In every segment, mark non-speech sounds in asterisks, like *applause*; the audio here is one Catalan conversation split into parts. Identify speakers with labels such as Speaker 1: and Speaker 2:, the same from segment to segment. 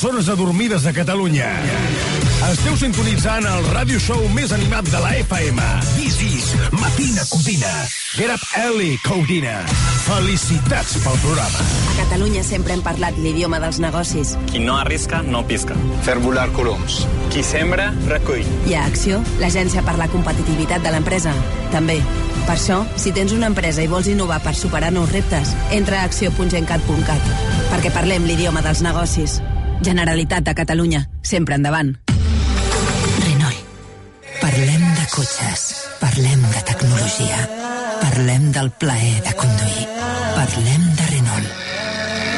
Speaker 1: persones adormides de Catalunya. Esteu sintonitzant el ràdio show més animat de la FM. This is Matina Codina. Get up early, Codina. Felicitats pel programa.
Speaker 2: A Catalunya sempre hem parlat l'idioma dels negocis.
Speaker 3: Qui no arrisca, no pisca.
Speaker 4: Fer volar coloms.
Speaker 3: Qui sembra, recull.
Speaker 2: I a Acció, l'agència per la competitivitat de l'empresa. També. Per això, si tens una empresa i vols innovar per superar nous reptes, entra a acció.gencat.cat. Perquè parlem l'idioma dels negocis. Generalitat de Catalunya. Sempre endavant.
Speaker 5: Renault. Parlem de cotxes. Parlem de tecnologia. Parlem del plaer de conduir. Parlem de Renault.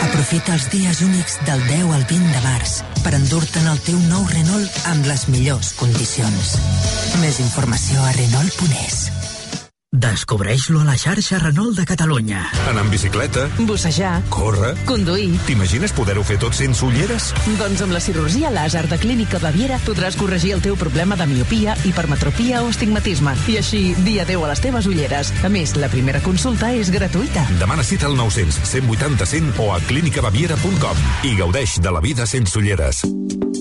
Speaker 5: Aprofita els dies únics del 10 al 20 de març per endur-te'n el teu nou Renault amb les millors condicions. Més informació a Renault.es.
Speaker 6: Descobreix-lo a la xarxa Renault de Catalunya.
Speaker 7: Anar en bicicleta,
Speaker 8: Bussejar,
Speaker 7: córrer...
Speaker 8: conduir.
Speaker 7: T'imagines poder-ho fer tot sense ulleres?
Speaker 8: Doncs amb la cirurgia làser de Clínica Baviera podràs corregir el teu problema de miopia, hipermetropia o astigmatisme. I així, dia 10 a les teves ulleres. A més, la primera consulta és gratuïta.
Speaker 7: Demana cita al 900 180 100 o a clínicabaviera.com i gaudeix de la vida sense ulleres.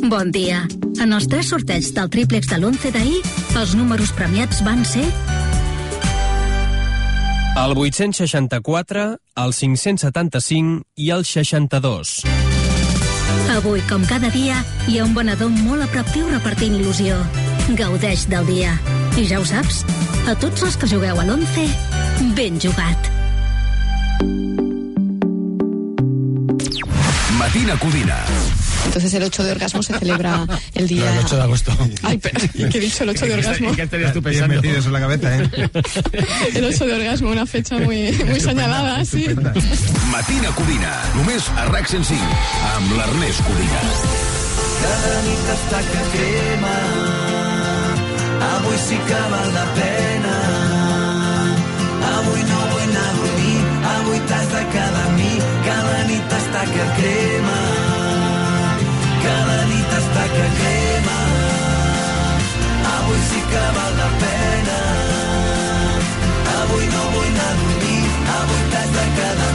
Speaker 9: Bon dia. En els tres sorteig del tríplex de l'11 d'ahir, els números premiats van ser
Speaker 10: El 864, el 575 i el 62.
Speaker 9: Avui, com cada dia, hi ha un venedor molt a prop teu repartint il·lusió. Gaudeix del dia. I ja ho saps, a tots els que jugueu a l'11, ben jugat.
Speaker 1: Matina Codina.
Speaker 11: Entonces el 8 de orgasmo se celebra el día...
Speaker 12: El 8 de agosto.
Speaker 11: Ay, pero, ¿qué he dicho? El 8 de orgasmo.
Speaker 12: ¿Qué estarías tú pensando? metido eso en la cabeza, ¿eh? *laughs*
Speaker 11: El 8 de orgasmo, una fecha muy, muy señalada, sí.
Speaker 1: Matina Codina. Només a RAC 105. Amb l'Ernest Codina.
Speaker 13: Cada nit està que crema Avui sí que val la pena Avui no vull anar a dormir Avui t'has de quedar amb mi Cada nit està que crema que crema Avui sí que val la pena. Avui no vull anar a dormir. Avui t'has de quedar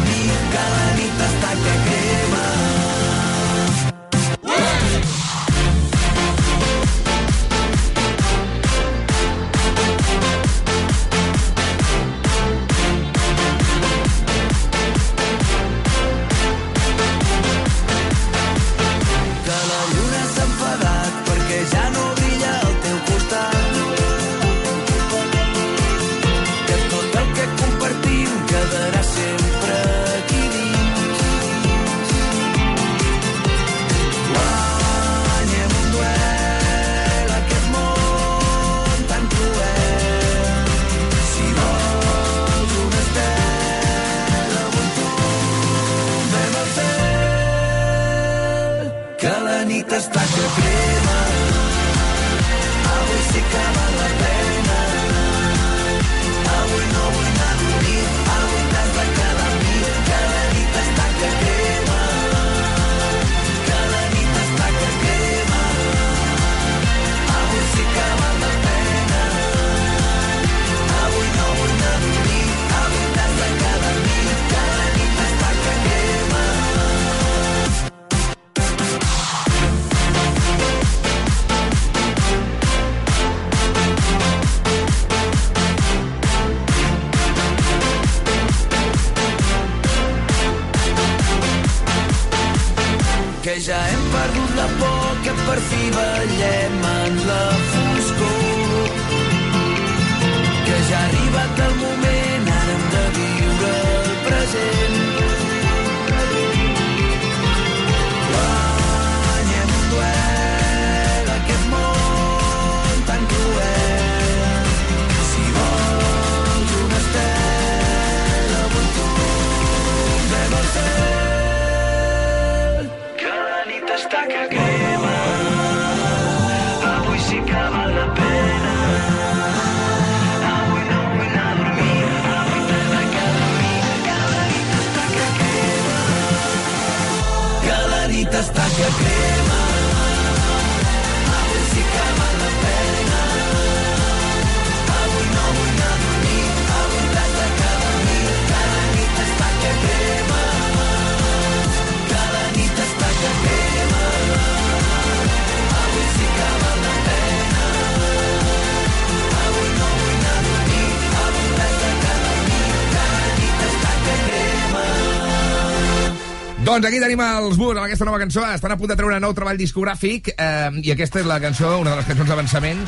Speaker 4: Doncs aquí tenim els Bus amb aquesta nova cançó. Estan a punt de treure un nou treball discogràfic eh, i aquesta és la cançó, una de les cançons d'avançament.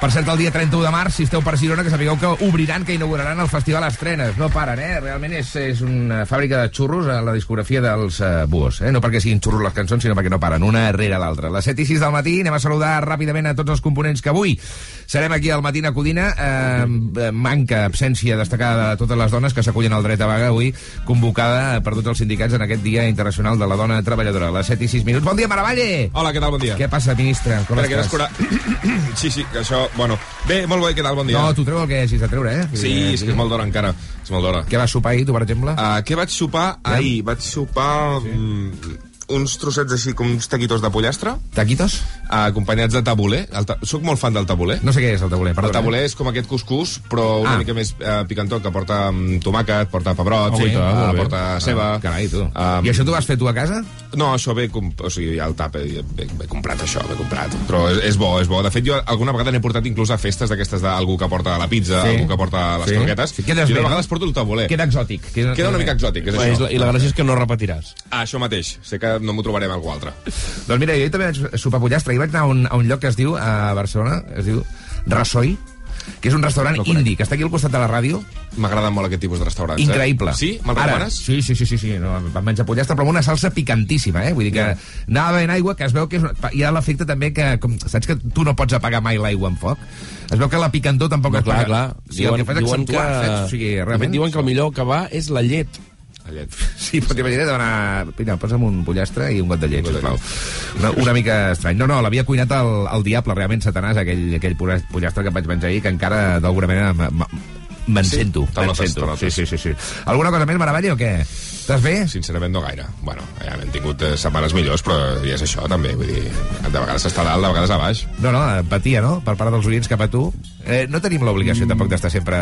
Speaker 4: Per cert, el dia 31 de març, si esteu per Girona, que sapigueu que obriran, que inauguraran el Festival Estrenes. No paren, eh? Realment és, és una fàbrica de xurros a la discografia dels eh, Bus. Eh? No perquè siguin xurros les cançons, sinó perquè no paren, una rere l'altra. Les 7 i 6 del matí anem a saludar ràpidament a tots els components que avui serem aquí al Matina Codina. Eh, manca absència destacada de totes les dones que s'acullen al dret a vaga avui, convocada per tots els sindicats en aquest Dia Internacional de la Dona Treballadora. Les 7 i 6 minuts. Bon dia, Maravalle!
Speaker 14: Hola, què tal? Bon dia.
Speaker 4: Què passa, ministre? Com
Speaker 14: Espera,
Speaker 4: estàs?
Speaker 14: d'escurar... *clears throat* sí, sí, que això... Bueno, bé, molt bé, què tal? Bon dia.
Speaker 4: No, tu treu el que hagis de treure, eh?
Speaker 14: Sí, és que és molt d'hora encara. És molt d'hora.
Speaker 4: Què vas sopar ahir, tu, per exemple?
Speaker 14: Uh, què vaig sopar ahir? Vaig sopar... Sí. Mm, uns trossets així com uns taquitos de pollastre.
Speaker 4: Taquitos?
Speaker 14: Uh, acompanyats de tabuler. El ta Soc molt fan del tabuler.
Speaker 4: No sé què és el tabuler, perdona.
Speaker 14: El tabuler és com aquest cuscús, però una
Speaker 4: Ah.
Speaker 14: mica més uh, picantó, que porta um, tomàquet, porta pebrot,
Speaker 4: Sí,
Speaker 14: sí,
Speaker 4: ah, molt
Speaker 14: uh,
Speaker 4: bé.
Speaker 14: porta ceba.
Speaker 4: Ah, carai, tu.
Speaker 14: Um,
Speaker 4: I això t'ho vas fer tu a casa?
Speaker 14: No, això ve, com, o sigui, ja el tap, he, he, he comprat això, he comprat. Però és, és bo, és bo. De fet, jo alguna vegada n'he portat inclús a festes d'aquestes d'algú que porta la pizza,
Speaker 4: Sí.
Speaker 14: algú que porta les
Speaker 4: Sí.
Speaker 14: croquetes.
Speaker 4: Sí, quedes
Speaker 14: I
Speaker 4: bé,
Speaker 14: una
Speaker 4: no?
Speaker 14: vegada es porto el tabuler.
Speaker 4: Queda exòtic. Queda,
Speaker 14: Queda una mica exòtic, és
Speaker 15: Bé,
Speaker 14: això.
Speaker 15: I la gràcia és que no repetiràs.
Speaker 14: Ah, això mateix. Sé que no m'ho trobarem algú altre.
Speaker 4: Doncs mira, jo també vaig sopar pollastre. I vaig anar a un, a un lloc que es diu, a Barcelona, es diu Rassoi, que és un restaurant
Speaker 14: No
Speaker 4: indi, que està aquí al costat de la ràdio.
Speaker 14: M'agraden molt aquest tipus de restaurants.
Speaker 4: Increïble.
Speaker 14: Eh? Sí? Me'l recomanes?
Speaker 4: Sí, sí, sí, sí, sí. No, vam menjar pollastre, però amb una salsa picantíssima, eh? Vull dir que anava bevent aigua, que es veu que és... Hi ha l'efecte també que, com, saps que tu no pots apagar mai l'aigua amb foc? Es veu que la picantor tampoc
Speaker 15: No, clar,
Speaker 4: paga.
Speaker 15: clar.
Speaker 4: O sigui, el que fas és accentuar, saps? O sigui, realment...
Speaker 15: Diuen que el millor que va és la llet.
Speaker 14: La llet. *laughs*
Speaker 4: Sí, però t'imagina't demanar... Mira, posa'm un pollastre i un got de llet, sisplau. Una, una mica estrany. No, no, l'havia cuinat el, el diable, realment, Satanàs, aquell, aquell pollastre que vaig menjar ahir, que encara, d'alguna manera, me'n
Speaker 14: Sí?
Speaker 4: sento. Me'n sento. Sí, sí, sí, sí. Alguna cosa més, Maravalla, o què? Estàs bé?
Speaker 14: Sincerament, no gaire. Bueno, ja hem tingut eh, setmanes millors, però ja és això, també. Vull dir, de vegades està a dalt, de vegades a baix.
Speaker 4: No, no, empatia, no? Per part dels oients cap a tu. Eh, no tenim l'obligació tampoc d'estar sempre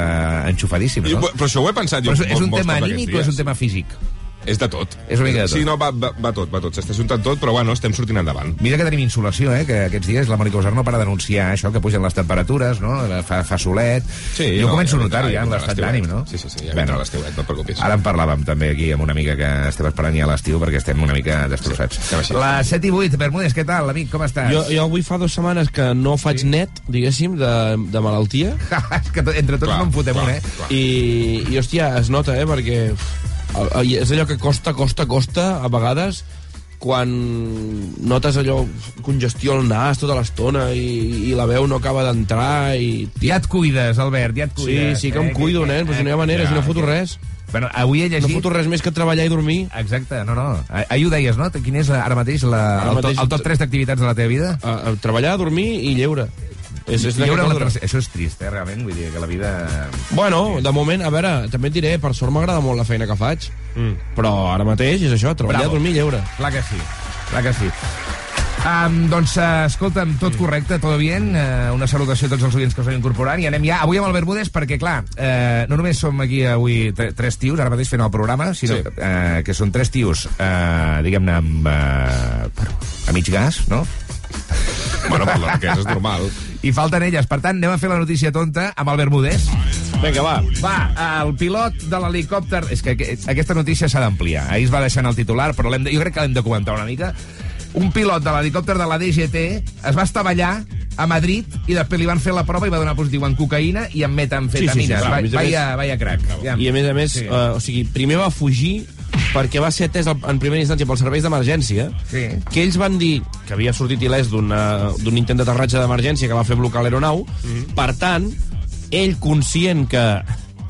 Speaker 4: enxufadíssims,
Speaker 14: I,
Speaker 4: no?
Speaker 14: però això ho he pensat jo
Speaker 4: Però és, és un tema anímic o és un tema físic?
Speaker 14: És de tot.
Speaker 4: És una mica de tot.
Speaker 14: Sí, no, va, va, va tot, va tot. S'està juntant tot, però bueno, estem sortint endavant.
Speaker 4: Mira que tenim insolació, eh? Que aquests dies la Mònica Usar no para d'anunciar això, que pugen les temperatures, no? Fa, fa solet.
Speaker 14: Sí,
Speaker 4: jo
Speaker 14: no,
Speaker 4: començo a
Speaker 14: ja
Speaker 4: notar-ho
Speaker 14: vindrà,
Speaker 4: ja en l'estat
Speaker 14: vindrà
Speaker 4: d'ànim, no?
Speaker 14: Sí, sí, sí, ja vindrà l'estiuet, no et preocupis.
Speaker 4: Ara en parlàvem també aquí amb una amiga que estem esperant ja a l'estiu perquè estem una mica destrossats.
Speaker 14: així.
Speaker 4: Les 7 i 8, Bermúdez, què tal, amic? Com estàs?
Speaker 15: Jo, jo avui fa dues setmanes que no faig sí. net, diguéssim, de, de malaltia. *laughs*
Speaker 4: és que entre tots
Speaker 15: Clar,
Speaker 4: no en fotem
Speaker 15: clar,
Speaker 4: un, eh?
Speaker 15: I, I, hòstia, es nota, eh? Perquè és allò que costa, costa, costa, a vegades, quan notes allò, congestió al nas tota l'estona i, i la veu no acaba d'entrar i...
Speaker 4: Ja et cuides, Albert, ja et
Speaker 15: Sí,
Speaker 4: cuides.
Speaker 15: sí que em
Speaker 4: eh?
Speaker 15: cuido, nen, però si no hi ha manera, si no foto res.
Speaker 4: Bueno, avui he llegit...
Speaker 15: No foto res més que treballar i dormir.
Speaker 4: Exacte, no, no. Ah- Ahir ho deies, no? Quin és ara mateix la,
Speaker 15: Ara
Speaker 4: el, top,
Speaker 15: mateix-
Speaker 4: el top 3 d'activitats de la teva vida?
Speaker 15: Uh, treballar, dormir i lleure. És, és
Speaker 4: I
Speaker 15: d'aquest
Speaker 4: lleure la
Speaker 15: ordre.
Speaker 4: tercera- Això és trist, eh, realment. Vull dir que la vida...
Speaker 15: Bueno, de moment, a veure, també et diré, per sort m'agrada molt la feina que faig, mm. però ara mateix és això, treballar,
Speaker 4: Bravo.
Speaker 15: dormir i lleure.
Speaker 4: Clar que sí, clar que sí. Um, doncs, uh, escolta'm, tot correcte, tot bien. Uh, una salutació a tots els oients que us van incorporant. I anem ja avui amb el Bermúdez perquè, clar, uh, no només som aquí avui tre- tres tios, ara mateix fent el programa, sinó
Speaker 14: Sí.
Speaker 4: uh, que són tres tios, uh, diguem-ne, amb, uh, a mig gas, no?
Speaker 14: Bueno, per la riquesa és normal.
Speaker 4: I falten elles. Per tant, anem a fer la notícia tonta amb el Bermúdez.
Speaker 15: Vinga, va.
Speaker 4: Va, el pilot de l'helicòpter... És que aqu- aquesta notícia s'ha d'ampliar. Ahir es va deixar en el titular, però de... jo crec que l'hem de comentar una mica. Un pilot de l'helicòpter de la DGT es va estavellar a Madrid i després li van fer la prova i va donar positiu en cocaïna i en metamfetamines.
Speaker 15: Sí, sí, sí, clar, a més a
Speaker 4: vaya,
Speaker 15: més-
Speaker 4: vaya crac. Ja.
Speaker 15: I a més a més,
Speaker 4: sí.
Speaker 15: uh, o sigui, primer va fugir perquè va ser atès en primera instància pels serveis d'emergència,
Speaker 4: Sí.
Speaker 15: que ells van dir que havia sortit il·lès d'un intent d'aterratge d'emergència que va fer blocar l'aeronau.
Speaker 4: Mhm.
Speaker 15: Per tant, ell conscient que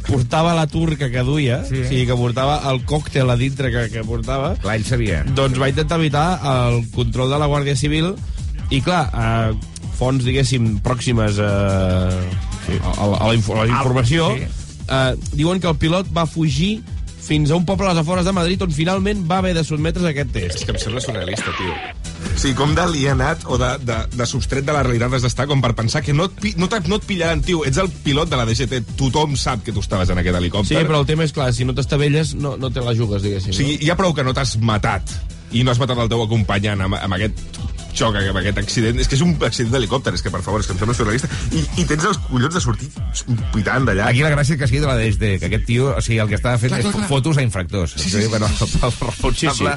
Speaker 15: portava la turca que duia, sí. o sigui, que portava el còctel a dintre que, que portava,
Speaker 4: Clar, ell sabia.
Speaker 15: doncs va intentar evitar el control de la Guàrdia Civil i, clar, eh, fonts, diguéssim, pròximes eh, sí. a, a, la, a la informació,
Speaker 4: sí.
Speaker 15: eh, diuen que el pilot va fugir fins a un poble a les afores de Madrid on finalment va haver de sotmetre's a aquest test.
Speaker 14: És que em sembla surrealista, tio. Sigui, com d'alienat o de, de, de substret de la realitat has d'estar com per pensar que no et, no, te- no et pillaran, tio. Ets el pilot de la DGT. Tothom sap que tu estaves en aquest
Speaker 15: Sí,
Speaker 14: helicòpter.
Speaker 15: però el tema és clar, si no t'estavelles no, no te la jugues, diguéssim.
Speaker 14: O sigui, ja prou que no t'has matat i no has matat el teu acompanyant amb, amb aquest xoc, amb aquest accident. És que és un accident d'helicòpter, és que per favor, és que em sembla surrealista. I, i tens els collons de sortir pitant d'allà.
Speaker 4: Aquí la gràcia és que sigui de la DSD, que aquest tio, o sigui, el que estava fent
Speaker 14: Clar,
Speaker 4: és
Speaker 14: clar, clar.
Speaker 4: fotos a infractors.
Speaker 14: Sí, sí, sí,
Speaker 4: Bueno,
Speaker 14: sí, sí.
Speaker 4: el responsable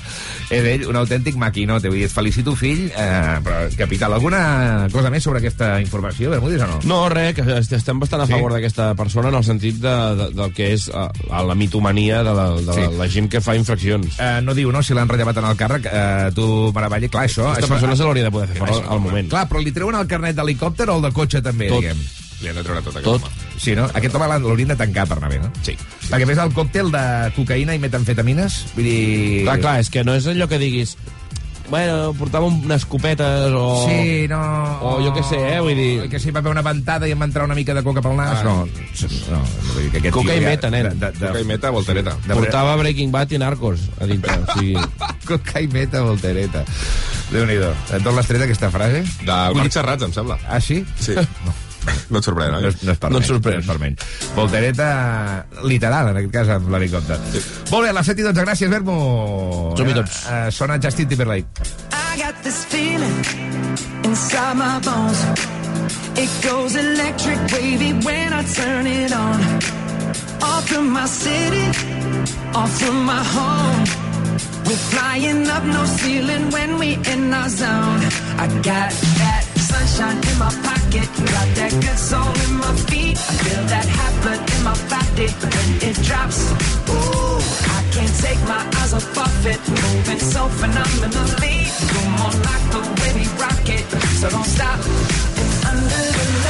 Speaker 4: és ell, un autèntic maquinote. Vull dir, et felicito, fill, eh, però, capital, alguna cosa més sobre aquesta informació, Bermúdez, o no?
Speaker 15: No, res, que est- estem bastant a
Speaker 4: Sí?
Speaker 15: favor d'aquesta persona en el sentit de, de, del que és uh, la mitomania de, la, de
Speaker 4: Sí.
Speaker 15: la, la gent que fa infraccions.
Speaker 4: Eh, no diu, no, si l'han rellevat en el càrrec, eh, tu, Maravalle, clar, això...
Speaker 15: Aquesta
Speaker 4: això
Speaker 15: persona se l'hauria de poder fer fora al moment.
Speaker 4: Clar, però li treuen el carnet d'helicòpter o el de cotxe també,
Speaker 15: Tot.
Speaker 4: diguem?
Speaker 14: Li han de treure tot,
Speaker 15: Tot.
Speaker 14: home.
Speaker 4: Sí, no? Aquest home l'haurien de tancar per anar bé, no?
Speaker 14: Sí.
Speaker 4: Perquè més el còctel de cocaïna i metamfetamines, vull dir...
Speaker 15: Clar, clar, és que no és allò que diguis bueno, portava unes copetes o...
Speaker 4: Sí, no...
Speaker 15: O jo què sé, eh, vull dir...
Speaker 4: Que si va haver una ventada i em va entrar una mica de coca pel nas,
Speaker 14: Ah.
Speaker 4: no. No, vull dir que aquest
Speaker 15: Coca i meta, nen.
Speaker 4: De, de,
Speaker 14: Coca i meta, voltereta.
Speaker 4: de,
Speaker 15: Portava Breaking Bad i Narcos a dintre. O sigui, *laughs*
Speaker 4: Coca i meta, voltereta. Déu-n'hi-do. D'on l'has tret, aquesta frase?
Speaker 14: Del Marc Serrats, em sembla.
Speaker 4: Ah, sí?
Speaker 14: Sí. *laughs* No. No et sorprèn,
Speaker 4: No,
Speaker 14: oi?
Speaker 4: no és per
Speaker 15: No et sorprèn.
Speaker 4: No és per menys. Voltereta literal, en aquest cas, amb l'helicòpter. Sí. Molt bé, a les 7 i 12, gràcies, Vermo.
Speaker 15: Som-hi tots.
Speaker 4: Eh, sona Justin Timberlake.
Speaker 13: I got this feeling inside my bones. It goes electric wavy when I turn it on. Off from my city, off from my home. We're flying up no ceiling when we in our zone. I got that sunshine in my pocket, got that good soul in my feet. I feel that hot blood in my body when it drops. Ooh, I can't take my eyes off of it, moving so phenomenally. Come on, like the way we rock it, so don't stop. And under the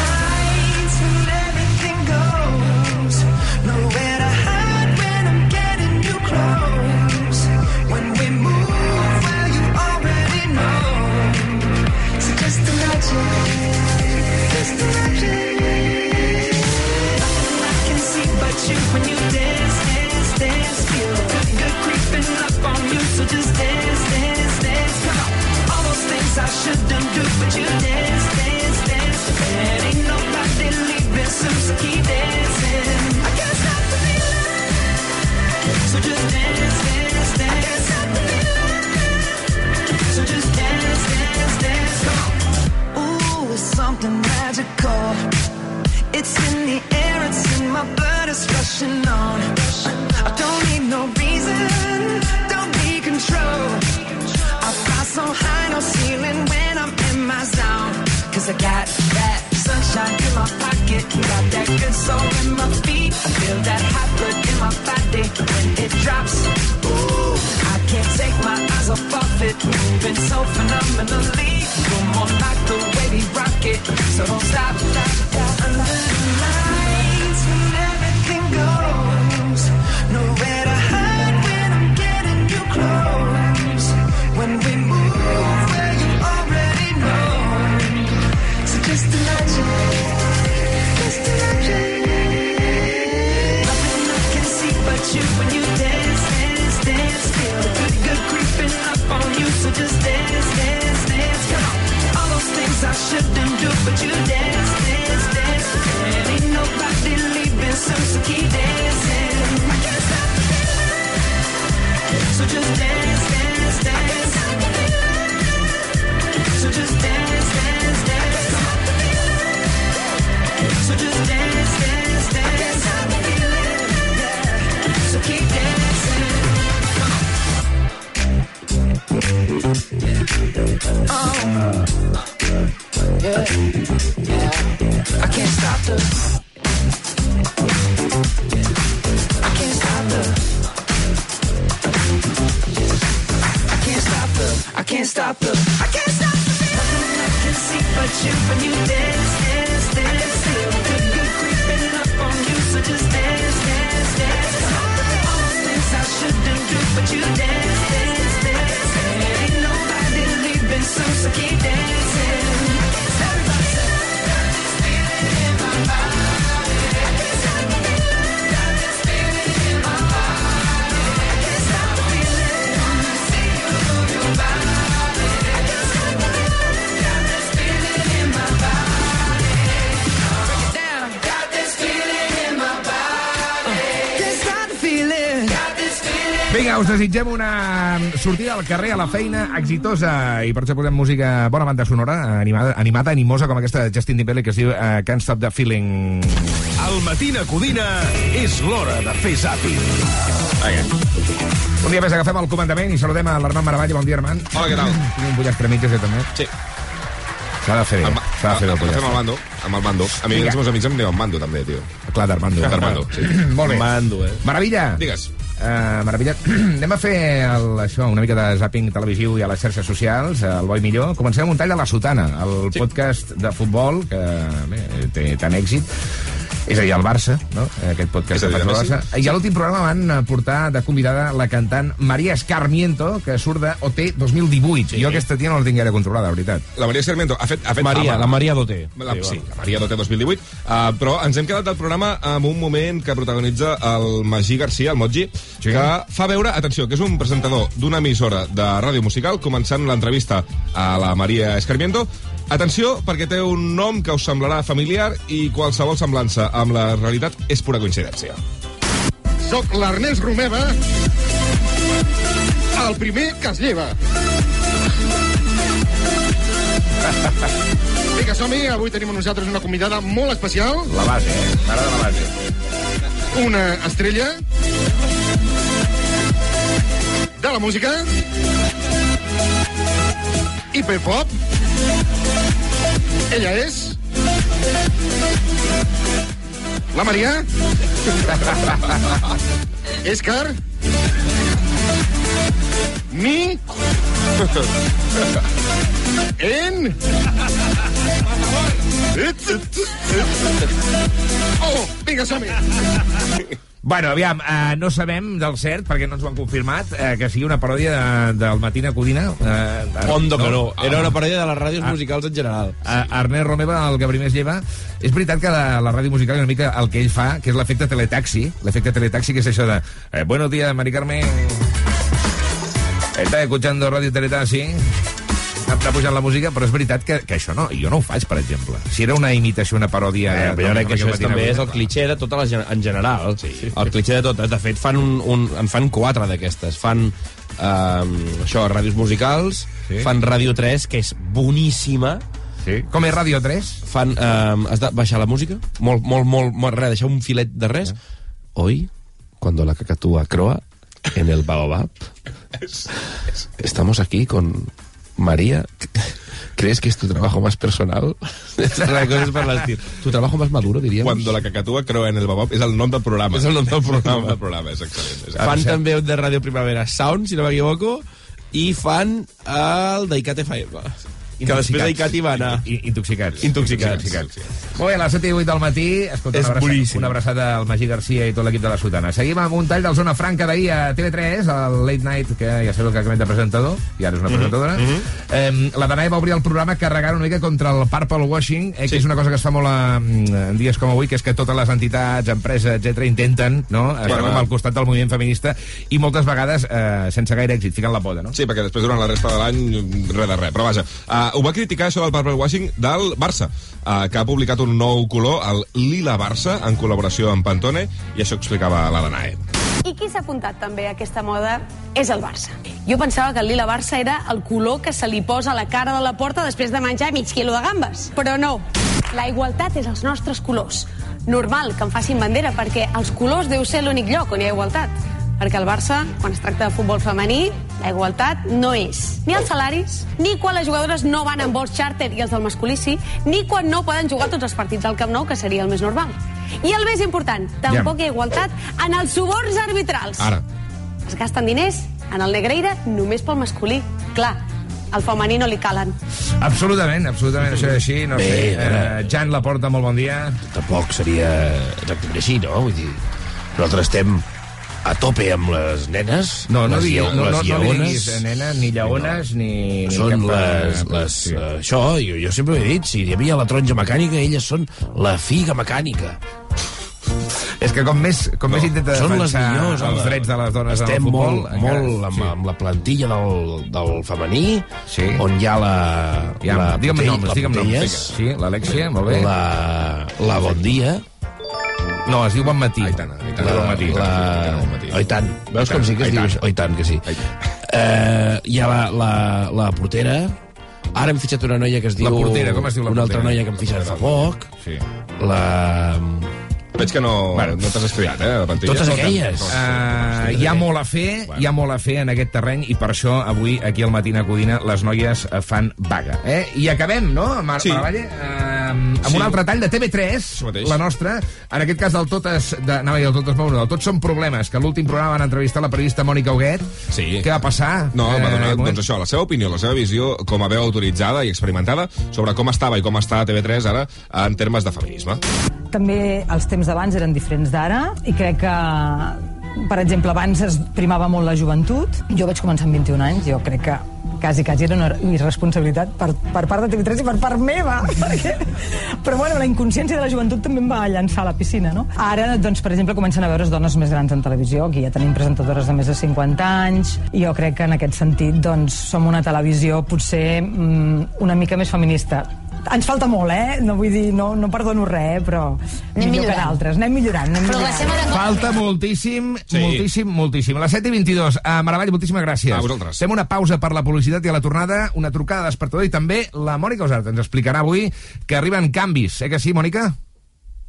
Speaker 4: desitgem una sortida al carrer, a la feina, exitosa, i per això posem música, bona banda sonora, animada, animada animosa, com aquesta de Justin Timberlake, que es diu uh, Can't Stop the Feeling.
Speaker 1: Al Matina Codina és l'hora de fer zàping.
Speaker 4: Un dia més agafem el comandament i saludem a l'Armand Maravall. Bon dia, Armand.
Speaker 14: Hola, què tal?
Speaker 4: Tinc un pollastre mitges, jo també.
Speaker 14: Sí.
Speaker 4: S'ha de fer bé, s'ha de fer bé el pollastre.
Speaker 14: el mando, amb el mando. A mi els meus amics em diuen mando, també, tio.
Speaker 4: Clar, d'Armando.
Speaker 14: D'Armando, sí.
Speaker 4: Molt bé.
Speaker 15: Mando, eh?
Speaker 4: Meravilla.
Speaker 14: Digues.
Speaker 4: Uh, meravella. *clears throat* Anem a fer el, això, una mica de zapping televisiu i a les xarxes socials, el bo i millor. Comencem amb un tall de La Sotana, el sí. podcast de futbol que bé, té tant èxit. És a dir, el Barça, no? Aquest podcast
Speaker 14: És a dir,
Speaker 4: que fa el
Speaker 14: Messi.
Speaker 4: Barça. I a l'últim programa van portar de convidada la cantant Maria Escarmiento, que surt de OT 2018. Sí. Jo aquesta tia no la tinc gaire controlada, la veritat.
Speaker 14: La Maria Sarmiento ha fet... Ha fet
Speaker 15: Maria,
Speaker 14: fama.
Speaker 15: la Maria Doté.
Speaker 14: La, sí, la Maria Doté 2018. Uh, però ens hem quedat del programa amb un moment que protagonitza el Magí Garcia, el Moji, sí. que fa veure, atenció, que és un presentador d'una emissora de ràdio musical, començant l'entrevista a la Maria Escarmiento. Atenció, perquè té un nom que us semblarà familiar i qualsevol semblança amb la realitat és pura coincidència.
Speaker 16: Soc l'Ernest Romeva, el primer que es lleva. Vinga, som-hi. Avui tenim amb nosaltres una convidada molt especial.
Speaker 4: La base, eh? M'agrada la base.
Speaker 16: Una estrella de la música hiperpop. Ella és... La Maria. *laughs* Escar. Mi. *laughs* En. *laughs* Oh, vinga, som-hi.
Speaker 4: Bueno, aviam, uh, no sabem del cert, perquè no ens ho han confirmat, uh, que sigui una paròdia de, del Matina Codina. Uh,
Speaker 15: Ondo que no. Era una parella de les ràdios
Speaker 4: Ah.
Speaker 15: musicals en general.
Speaker 4: Uh, Ernest Romeva, el que primer es lleva. És veritat que la, la ràdio musical és una mica el que ell fa, que és l'efecte teletaxi. L'efecte teletaxi, que és això de... Eh, buenos días, Mari Carmen. Estás escuchando Radio Teletaxi. Està pujant la música, però és veritat que, que això no, jo no ho faig, per exemple. Si era una imitació, una paròdia...
Speaker 15: Eh, però jo crec que això és, també és el cliché de tota la, gen- en general. Sí, sí. El cliché de tot. De fet, fan un, un, en fan quatre d'aquestes. Fan eh, això, ràdios musicals,
Speaker 4: Sí.
Speaker 15: fan Ràdio 3, que és boníssima.
Speaker 4: Sí. Com és Ràdio 3?
Speaker 15: Fan, eh, has de baixar la música, molt, molt, molt, molt res, deixar un filet de res. Hoy, cuando la cacatúa croa en el baobab, *laughs* estamos aquí con María. ¿Crees que es tu trabajo más personal? Per l'estil. Tu trabajo más maduro, diríamos.
Speaker 14: Cuando la cacatúa creu en el babop és el nom del programa.
Speaker 15: És el nom del programa.
Speaker 14: El nom del programa, excel·lent. És
Speaker 15: Fan també un de Ràdio Primavera Sound, si no m'equivoco, i fan el d'Icat FM. Que després d'Icat hi va anar.
Speaker 4: Intoxicats.
Speaker 15: Intoxicats.
Speaker 4: intoxicats. Molt bé, a les 7 i 8 del matí, escolta,
Speaker 15: És
Speaker 4: una, abraçada, una abraçada al Magí Garcia i tot l'equip de la Sotana. Seguim amb un tall del Zona Franca d'ahir a TV3, el Late Night, que ja sabeu que comenta presentador, i ara és una
Speaker 14: Mhm,
Speaker 4: presentadora. eh, la Danae va obrir el programa carregant una mica contra el purple washing, eh, que
Speaker 14: Sí.
Speaker 4: és una cosa que es fa molt a, en dies com avui, que és que totes les entitats, empreses, etc intenten no, estar
Speaker 14: Bueno,
Speaker 4: com al costat del moviment feminista i moltes vegades eh, sense gaire èxit, ficant la poda, no?
Speaker 14: Sí, perquè després durant la resta de l'any res de res. Però vaja, uh, ho va criticar això del purple washing del Barça, uh, que ha publicat un nou color, el lila Barça, en col·laboració amb Pantone, i això explicava la Danae.
Speaker 17: I qui s'ha apuntat també a aquesta moda és el Barça. Jo pensava que el lila Barça era el color que se li posa a la cara de la porta després de menjar mig quilo de gambes. Però no. La igualtat és els nostres colors. Normal que en facin bandera, perquè els colors deu ser l'únic lloc on hi ha igualtat. Perquè el Barça, quan es tracta de futbol femení, la igualtat no és ni els salaris, ni quan les jugadores no van en vols charter i els del masculí sí, ni quan no poden jugar tots els partits al Camp Nou, que seria el més normal. I el més important, tampoc hi ha igualtat en els suborns arbitrals.
Speaker 14: Ara.
Speaker 17: Es gasten diners en el Negreira només pel masculí. Clar, al femení no li calen.
Speaker 4: Absolutament, absolutament, això és així, no
Speaker 15: Bé,
Speaker 4: sé. Eh, Jan Laporta, molt bon dia.
Speaker 15: Tampoc seria exactament així, no? Vull dir, nosaltres estem a tope amb les nenes,
Speaker 4: No, no,
Speaker 15: les,
Speaker 4: digui,
Speaker 15: lleo-
Speaker 4: no, no,
Speaker 15: les
Speaker 4: no li diguis nena, ni lleones, ni... ni
Speaker 15: Són
Speaker 4: cap,
Speaker 15: les...
Speaker 4: eh,
Speaker 15: les
Speaker 4: sí.
Speaker 15: uh, això, jo, jo sempre ho he dit, si hi havia la taronja mecànica, elles són la figa mecànica.
Speaker 4: És que com més, com més intenta
Speaker 15: són les
Speaker 4: defensar
Speaker 15: millors.
Speaker 4: els
Speaker 15: home.
Speaker 4: drets de les dones en el
Speaker 15: Estem
Speaker 4: futbol...
Speaker 15: molt, molt amb, amb la plantilla del, del femení,
Speaker 4: Sí.
Speaker 15: on hi ha la...
Speaker 4: Ja,
Speaker 15: la
Speaker 4: digue'm noms, digue'm noms. Sí, l'Alexia, molt bé.
Speaker 15: la, la Bon Dia,
Speaker 4: No, es diu Bon Matí.
Speaker 14: Aitana, Aitana
Speaker 4: La-
Speaker 14: Bon Matí.
Speaker 4: la-
Speaker 14: Bon Matí.
Speaker 15: Oh, i tant. Veus com sí que es diu això? Oh, i tant que sí. Eh, hi ha la, la, la portera. Ara hem fitxat una noia que es diu...
Speaker 4: La portera, com es diu la
Speaker 15: Una altra
Speaker 4: portera?
Speaker 15: noia que hem fitxat fa poc.
Speaker 14: Sí.
Speaker 15: La...
Speaker 14: Veig que no, bueno, no t'has estudiat, eh, la plantilla.
Speaker 15: Totes
Speaker 14: tant.
Speaker 15: aquelles.
Speaker 14: No,
Speaker 4: Uh, hi ha molt a fer, hi ha molt a fer en aquest terreny i per això avui aquí al Matina Codina les noies fan vaga. Eh? I acabem, no, Mar
Speaker 14: Sí.
Speaker 4: Maravalle? Uh, amb
Speaker 14: Sí.
Speaker 4: un altre tall de TV3,
Speaker 14: mateix.
Speaker 4: la nostra, en aquest cas del Totes, de, anava a dir del Totes Mou, no, del Tots són problemes, que l'últim programa van entrevistar la periodista Mònica Huguet.
Speaker 14: Sí.
Speaker 4: Què va passar?
Speaker 14: No, va donar
Speaker 4: Eh,
Speaker 14: doncs això, la seva opinió, la seva visió com a veu autoritzada i experimentada sobre com estava i com està TV3 ara en termes de feminisme.
Speaker 18: També els temps d'abans eren diferents d'ara i crec que per exemple, abans es primava molt la joventut. Jo vaig començar amb 21 anys, jo crec que quasi, quasi era una irresponsabilitat per, per part de TV3 i per part meva. *laughs* Perquè... Però bueno, la inconsciència de la joventut també em va llançar a la piscina, no? Ara, doncs, per exemple, comencen a veure's dones més grans en televisió. Aquí ja tenim presentadores de més de 50 anys. I jo crec que en aquest sentit, doncs, som una televisió potser mm, una mica més feminista. Ens falta molt, eh? No vull dir, no, no perdono res, eh? però
Speaker 2: Anem
Speaker 18: millor que
Speaker 2: millorant.
Speaker 18: d'altres. Anem millorant, anem millorant.
Speaker 4: Falta moltíssim,
Speaker 14: Sí.
Speaker 4: moltíssim, moltíssim. Les 7 i 22. Uh, Maravall, moltíssimes gràcies.
Speaker 14: A vosaltres.
Speaker 4: Fem una pausa per la publicitat i a la tornada, una trucada de despertador i també la Mònica Osart ens explicarà avui que arriben canvis. Eh que sí, Mònica?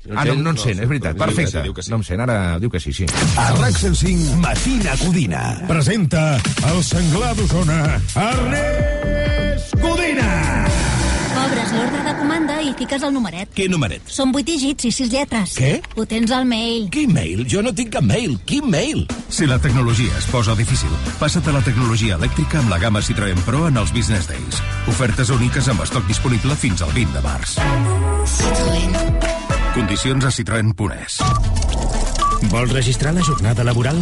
Speaker 14: No
Speaker 4: ah, no, no en
Speaker 14: No,
Speaker 4: sent, és veritat.
Speaker 14: diu que sí,
Speaker 4: Perfecte.
Speaker 14: sí.
Speaker 4: No em sent, ara diu que sí, sí.
Speaker 1: A RAC 105, Matina Codina. Presenta el senglar d'Osona, Ernest Codina.
Speaker 9: L'ordre de comanda i fiques el numeret.
Speaker 1: Quin numeret?
Speaker 9: Són vuit dígits i sis lletres.
Speaker 1: Què?
Speaker 9: Ho tens al mail.
Speaker 1: Quin mail? Jo no tinc cap mail. Quin mail? Si la tecnologia es posa difícil, passa't a la tecnologia elèctrica amb la gamma Citroën Pro en els Business Days. Ofertes úniques amb estoc disponible fins al 20 de març. Condicions a citroen.es.
Speaker 6: Vols registrar la jornada laboral?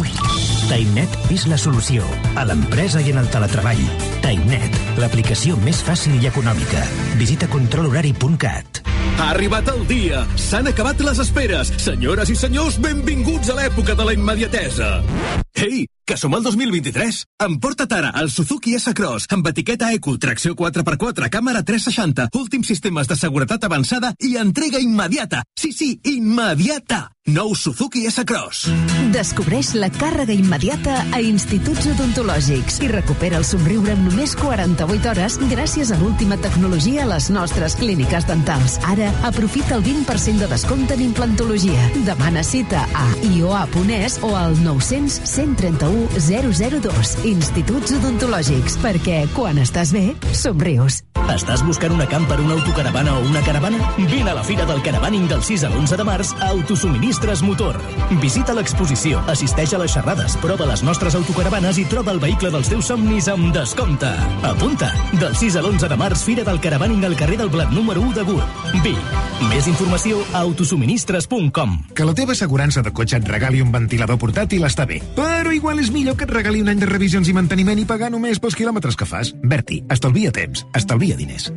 Speaker 6: TimeNet és la solució a l'empresa i en el teletreball. TimeNet, l'aplicació més fàcil i econòmica. Visita controlhorari.cat.
Speaker 19: Ha arribat el dia! S'han acabat les esperes! Senyores i senyors, benvinguts a l'època de la immediatesa! Ei, que som al 2023! Emporta't ara el Suzuki S-Cross amb etiqueta Eco, tracció 4x4, càmera 360, últims sistemes de seguretat avançada i entrega immediata! Sí, sí, immediata! Nou Suzuki S-Cross.
Speaker 8: Descobreix la càrrega immediata a instituts odontològics i recupera el somriure en només 48 hores gràcies a l'última tecnologia a les nostres clíniques dentals. Ara, aprofita el 20% de descompte en implantologia. Demana cita a ioa.es o al 900 131 002. Instituts odontològics, perquè quan estàs bé, somrius.
Speaker 6: Estàs buscant una camper, una autocaravana o una caravana? Vine a la Fira del Caravaning del 6 a l'11 de març a Autosuministres Motor. Visita l'exposició, assisteix a les xerrades, prova les nostres autocaravanes i troba el vehicle dels teus somnis amb descompte. Apunta! Del 6 a l'11 de març, Fira del Caravaning al carrer del Blat número 1 de Gurb. Vic. Més informació a autosuministres.com.
Speaker 20: Que la teva assegurança de cotxe et regali un ventilador portàtil està bé, però igual és millor que et regali un any de revisions i manteniment i pagar només pels quilòmetres que fas. Berti, estalvia temps, estalvia diners.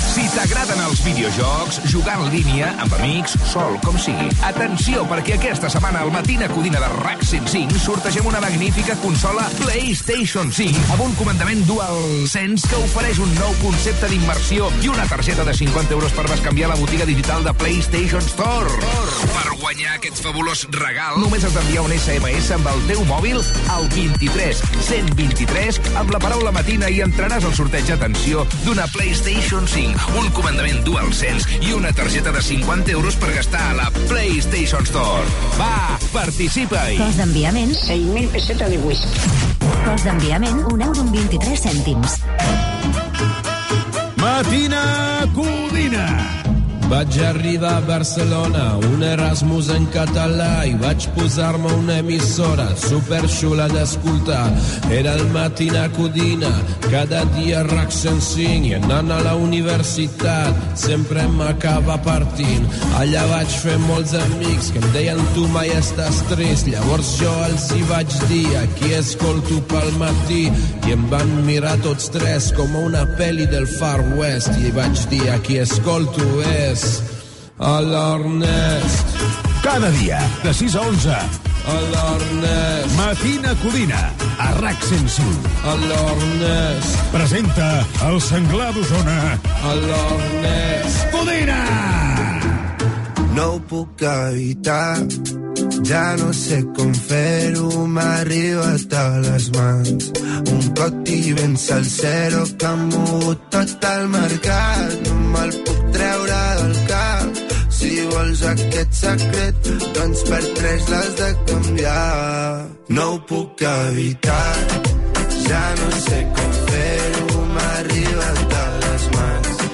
Speaker 4: Si t'agraden els videojocs, jugar en línia, amb amics, sol, com sigui. Atenció, perquè aquesta setmana al Matina Codina de RAC 105 sortegem una magnífica consola PlayStation 5 amb un comandament DualSense que ofereix un nou concepte d'immersió i una targeta de 50 euros per bescanviar la botiga digital de PlayStation Store. Per guanyar aquest fabulós regal, només has d'enviar un SMS amb el teu mòbil al 23 123 amb la paraula matina i entraràs al sorteig, atenció, d'una PlayStation 5, un comandament DualSense i una targeta de 50 euros per gastar a la PlayStation Store. Va, participa-hi!
Speaker 9: Cost d'enviament... 6.000 pessetes de whisky. Cost d'enviament, 1 euro amb 23 cèntims.
Speaker 1: Matina Codina.
Speaker 21: Vaig arribar a Barcelona, un Erasmus en català i vaig posar-me una emissora superxula d'escoltar. Era el Matina Codina, cada dia RAC 105 i anant a la universitat sempre m'acaba partint. Allà vaig fer molts amics que em deien tu mai estàs trist. Llavors jo els hi vaig dir aquí escolto pel matí i em van mirar tots tres com una pel·li del Far West i vaig dir aquí escolto és a l'Ernest.
Speaker 1: Cada dia, de 6 a 11.
Speaker 21: A l'Ernest.
Speaker 1: Matina Codina, a RAC 105.
Speaker 21: A l'Ernest.
Speaker 1: Presenta el senglar d'Osona.
Speaker 21: A l'Ernest.
Speaker 1: Codina!
Speaker 22: no ho puc evitar. Ja no sé com fer-ho, m'ha arribat a les mans. Un coti ben salsero que ha mogut tot el mercat. No me'l puc treure del cap. Si vols aquest secret, doncs per tres l'has de canviar. No ho puc evitar, ja no sé com fer-ho, m'ha arribat a les mans.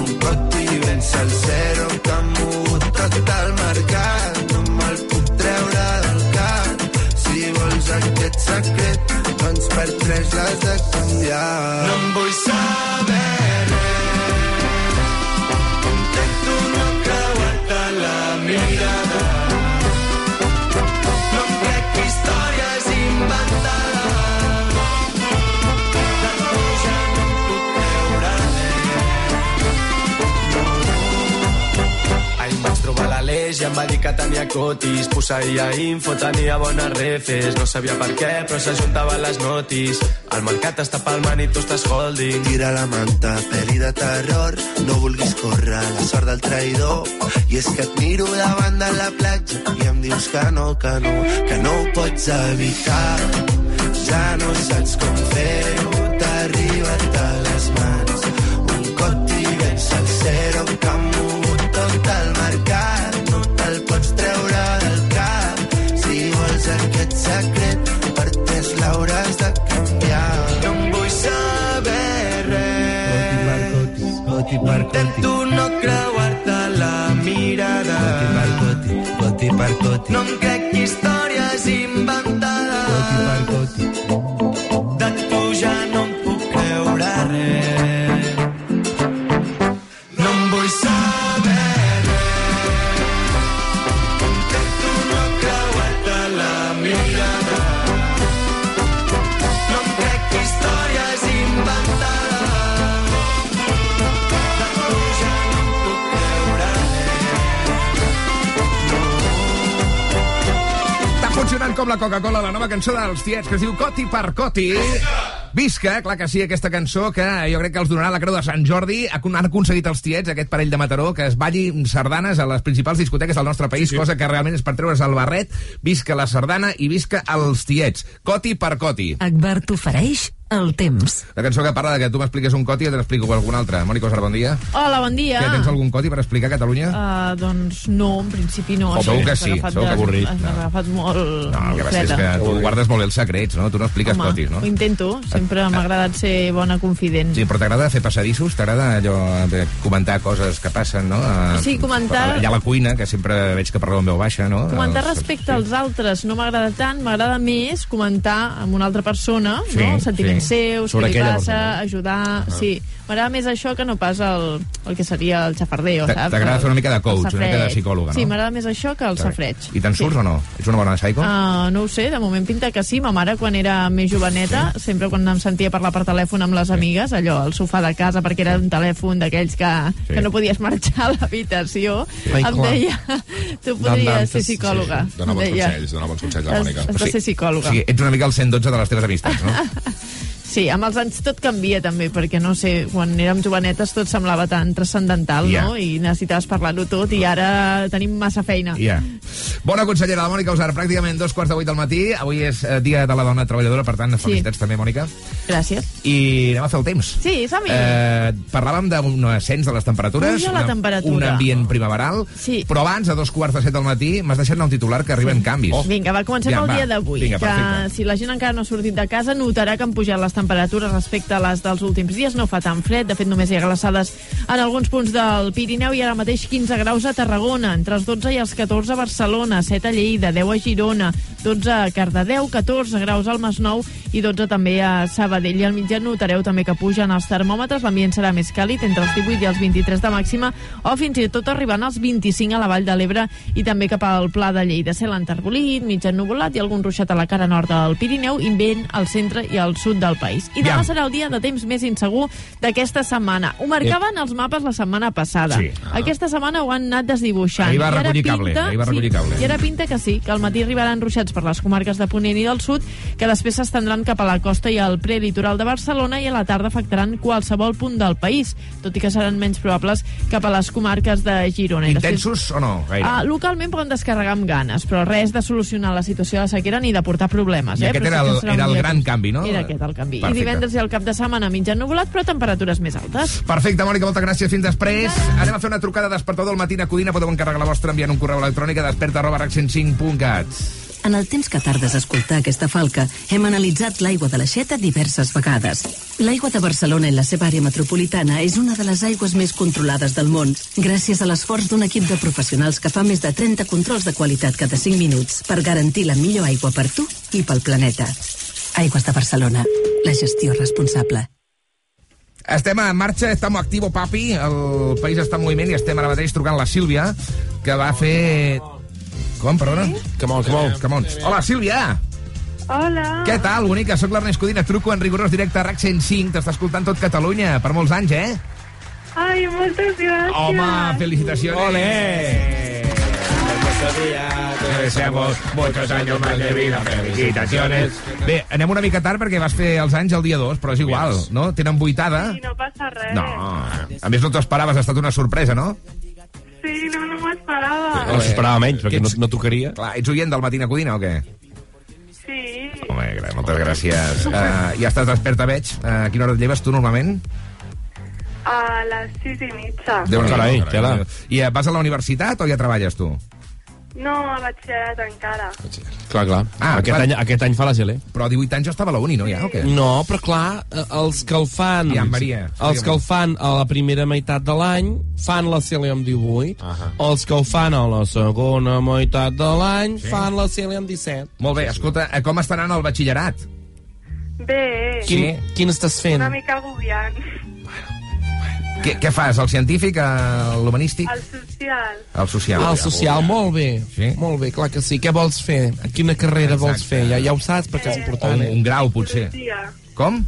Speaker 22: Un coti ben salsero que ha mogut tot el mercat. No me'l puc treure del cap. Si vols aquest secret, doncs per tres l'has de canviar. No em vull saber
Speaker 23: trobar l'Aleix i em va dir que tenia cotis. Posseïa info, tenia bones refes. No sabia per què, però s'ajuntava les notis. El mercat està palmant i tu estàs holding.
Speaker 22: Tira la manta, pel·li de terror, no vulguis córrer la sort del traïdor. I és que et miro davant de la platja i em dius que no, que no, que no ho pots evitar. Ja no saps com fer-ho, t'ha arribat a les tres l'hauràs de canviar. No em vull saber res. Intento no creuar-te la mirada. Coti per coti. No em
Speaker 4: com la Coca-Cola, la nova cançó dels tiets, que es diu Coti per Coti. Visca, clar que sí, aquesta cançó que jo crec que els donarà la creu de Sant Jordi. Ha- Han aconseguit els tiets, aquest parell de Mataró, que es balli sardanes a les principals discoteques del nostre país, sí. cosa que realment és per treure's el barret. Visca la sardana i visca els tiets. Coti per Coti.
Speaker 2: Agbar t'ofereix el temps.
Speaker 4: La cançó que parla de que tu m'expliques un coti i jo te n'explico algun altre. Mònica Osar, bon dia.
Speaker 11: Hola, bon dia.
Speaker 4: Què, tens algun coti per explicar a Catalunya?
Speaker 11: Uh, doncs no, en principi no.
Speaker 4: Oh, segur que sí, segur que avorrit.
Speaker 11: Has
Speaker 4: No.
Speaker 11: agafat molt
Speaker 4: No, el que passa és que tu guardes molt bé els secrets, no? Tu no expliques
Speaker 11: Home,
Speaker 4: cotis, no?
Speaker 11: ho intento. Sempre m'ha agradat ser bona confident.
Speaker 4: Sí, però t'agrada fer passadissos? T'agrada allò de comentar coses que passen, no? A-
Speaker 11: Sí, comentar-
Speaker 4: Allà a la cuina, que sempre veig que parleu en veu baixa, no?
Speaker 11: Comentar
Speaker 4: Els-
Speaker 11: respecte als altres no m'agrada tant, m'agrada més comentar amb una altra persona,
Speaker 4: Sí,
Speaker 11: no? els sentiments
Speaker 4: sí.
Speaker 11: Seus,
Speaker 4: Sobre
Speaker 11: què li passa,
Speaker 4: persona.
Speaker 11: ajudar...
Speaker 4: Ah.
Speaker 11: Sí, m'agrada més això que no pas el, el que seria el xafardeo, saps?
Speaker 4: t'agrada fer una mica de coach, una mica de psicòloga, no?
Speaker 11: Sí, m'agrada més això que el safreig.
Speaker 4: I te'n surts o no? Ets una bona psycho?
Speaker 11: Uh, no ho sé, de moment pinta que sí. Ma mare, quan era més joveneta, sempre quan em sentia parlar per telèfon amb les amigues, allò, al sofà de casa, perquè era un telèfon d'aquells que,
Speaker 14: Sí.
Speaker 11: que no podies marxar a l'habitació,
Speaker 14: Ai,
Speaker 11: em deia, tu podries ser psicòloga.
Speaker 14: Sí, dona
Speaker 11: Em
Speaker 14: bons consells, dona bons consells, la
Speaker 11: Has-
Speaker 14: Mònica.
Speaker 11: has de ser psicòloga.
Speaker 4: O sigui, ets una mica el 112 de les teves amistats, no? *laughs*
Speaker 11: Sí, amb els anys tot canvia també, perquè no sé, quan érem jovenetes tot semblava tan transcendental,
Speaker 4: Ja.
Speaker 11: no? I necessitaves parlar-ho tot i ara tenim massa feina.
Speaker 4: Ja. Bona consellera, la Mònica Usar, pràcticament dos quarts de vuit del matí. Avui és eh, dia de la dona treballadora, per tant, felicitats també, Mònica.
Speaker 11: Gràcies.
Speaker 4: I anem a fer el temps.
Speaker 11: Sí, som-hi.
Speaker 4: Eh, parlàvem d'un ascens de les temperatures.
Speaker 11: Puja la
Speaker 4: una-
Speaker 11: temperatura.
Speaker 4: Un ambient primaveral.
Speaker 11: Sí.
Speaker 4: Però abans, a dos quarts de set del matí, m'has deixat anar un titular que arriben canvis.
Speaker 11: Oh. Vinga, va, comencem
Speaker 4: Ja,
Speaker 11: el
Speaker 4: va.
Speaker 11: dia d'avui. Que
Speaker 4: perfecte.
Speaker 11: si la gent encara no ha sortit de casa, notarà que han pujat les temperatures respecte a les dels últims dies. No fa tan fred, de fet només hi ha glaçades en alguns punts del Pirineu i ara mateix 15 graus a Tarragona, entre els 12 i els 14 a Barcelona, 7 a Lleida, 10 a Girona, 12 a Cardedeu, 14 graus al Masnou i 12 també a Sabadell. I al mitjà notareu també que pugen els termòmetres, l'ambient serà més càlid, entre els 18 i els 23 de màxima, o fins i tot arribant als 25 a la Vall de l'Ebre i també cap al Pla de Lleida. Cel enterbolit, mig ennuvolat i algun ruixat a la cara nord del Pirineu i vent al centre i al sud del país. I demà
Speaker 4: Ja.
Speaker 11: serà el dia de temps més insegur d'aquesta setmana. Ho marcaven els mapes la setmana passada.
Speaker 4: Sí.
Speaker 11: Aquesta setmana ho han anat desdibuixant.
Speaker 4: Ahir va recollir cable, ahir va recollir
Speaker 11: sí,
Speaker 4: cable.
Speaker 11: I ara pinta que sí, que al matí arribaran ruixats forts per les comarques de Ponent i del Sud, que després s'estendran cap a la costa i al prelitoral de Barcelona i a la tarda afectaran qualsevol punt del país, tot i que seran menys probables cap a les comarques de Girona. I després-
Speaker 4: Intensos o no? Gaire.
Speaker 11: Ah, localment poden descarregar amb ganes, però res de solucionar la situació de sequera ni de portar problemes.
Speaker 4: I
Speaker 11: eh?
Speaker 4: aquest
Speaker 11: Però
Speaker 4: era el- era el gran canvi, no?
Speaker 11: Era aquest el canvi.
Speaker 4: Perfecte.
Speaker 11: I divendres i el cap de setmana mitjan nuvolat, però temperatures més altes.
Speaker 4: Perfecte, Mònica, moltes gràcies. Fins després. Anem a fer una trucada despertador al matí a Codina. Podeu encarregar la vostra enviant un correu electrònic a desperta arroba rac105.cat.
Speaker 2: En el temps que tardes a escoltar aquesta falca, hem analitzat l'aigua de l'aixeta diverses vegades. L'aigua de Barcelona i la seva àrea metropolitana és una de les aigües més controlades del món, gràcies a l'esforç d'un equip de professionals que fa més de 30 controls de qualitat cada 5 minuts per garantir la millor aigua per tu i pel planeta. Aigües de Barcelona, la gestió responsable.
Speaker 4: Estem en marxa, estem activo, papi. El país està en moviment i estem ara mateix trucant la Sílvia, que va fer... Com, perdona?
Speaker 15: Come on, come on.
Speaker 4: Come on. Hola, Sílvia!
Speaker 23: Hola.
Speaker 4: Què tal, bonica? Soc l'Ernest Codina, truco en rigorós directe a RAC 105. T'està escoltant tot Catalunya, per molts anys, eh?
Speaker 23: Ai, moltes gràcies.
Speaker 4: Home, felicitacions. Ole! Deseamos muchos años más de vida. Felicitaciones. Bé, anem una mica tard perquè vas fer els anys el dia 2, però és igual, no? Tenen vuitada.
Speaker 23: Sí, no passa res.
Speaker 4: No. A més, no t'ho esperaves, ha estat una sorpresa, no?
Speaker 23: Sí, no, no m'ho esperava.
Speaker 15: No s'esperava menys, perquè no, no trucaria.
Speaker 4: Clar, ets oient del Matina Codina o què?
Speaker 23: Sí.
Speaker 4: Home, moltes gràcies. Uh, ja estàs desperta, veig. Uh, a quina hora et lleves tu normalment?
Speaker 23: A les sis i mitja.
Speaker 4: Déu-n'hi-do,
Speaker 15: Carai.
Speaker 4: I uh, vas a la universitat o ja treballes tu?
Speaker 23: No, a batxillerat encara.
Speaker 15: Clar, clar.
Speaker 4: Ah,
Speaker 15: aquest,
Speaker 4: clar.
Speaker 15: Any, aquest any fa la GL.
Speaker 4: Però a 18 anys jo estava a la uni, no, ja, o què?
Speaker 15: No, però clar, eh, els que el fan...
Speaker 4: Ja, Maria,
Speaker 15: Els que el fan a la primera meitat de l'any fan la CL amb 18. Uh -huh. Els que el fan a la segona meitat de l'any
Speaker 4: Sí.
Speaker 15: fan la CL amb 17.
Speaker 4: Molt bé, escolta, eh, com està anant el batxillerat?
Speaker 23: Bé.
Speaker 15: Quin, quin estàs fent?
Speaker 23: Una mica agobiant.
Speaker 4: Què, què fas, el científic, el- l'humanístic?
Speaker 23: El social.
Speaker 4: El social.
Speaker 15: Ah, el social, molt bé.
Speaker 4: Sí?
Speaker 15: Molt bé, clar que sí. Què vols fer? Quina carrera
Speaker 4: Exacte.
Speaker 15: vols fer? Ja, ja ho saps, perquè és
Speaker 4: O
Speaker 15: important.
Speaker 4: un,
Speaker 15: Eh?
Speaker 4: un grau, potser.
Speaker 23: Psicologia.
Speaker 4: Com?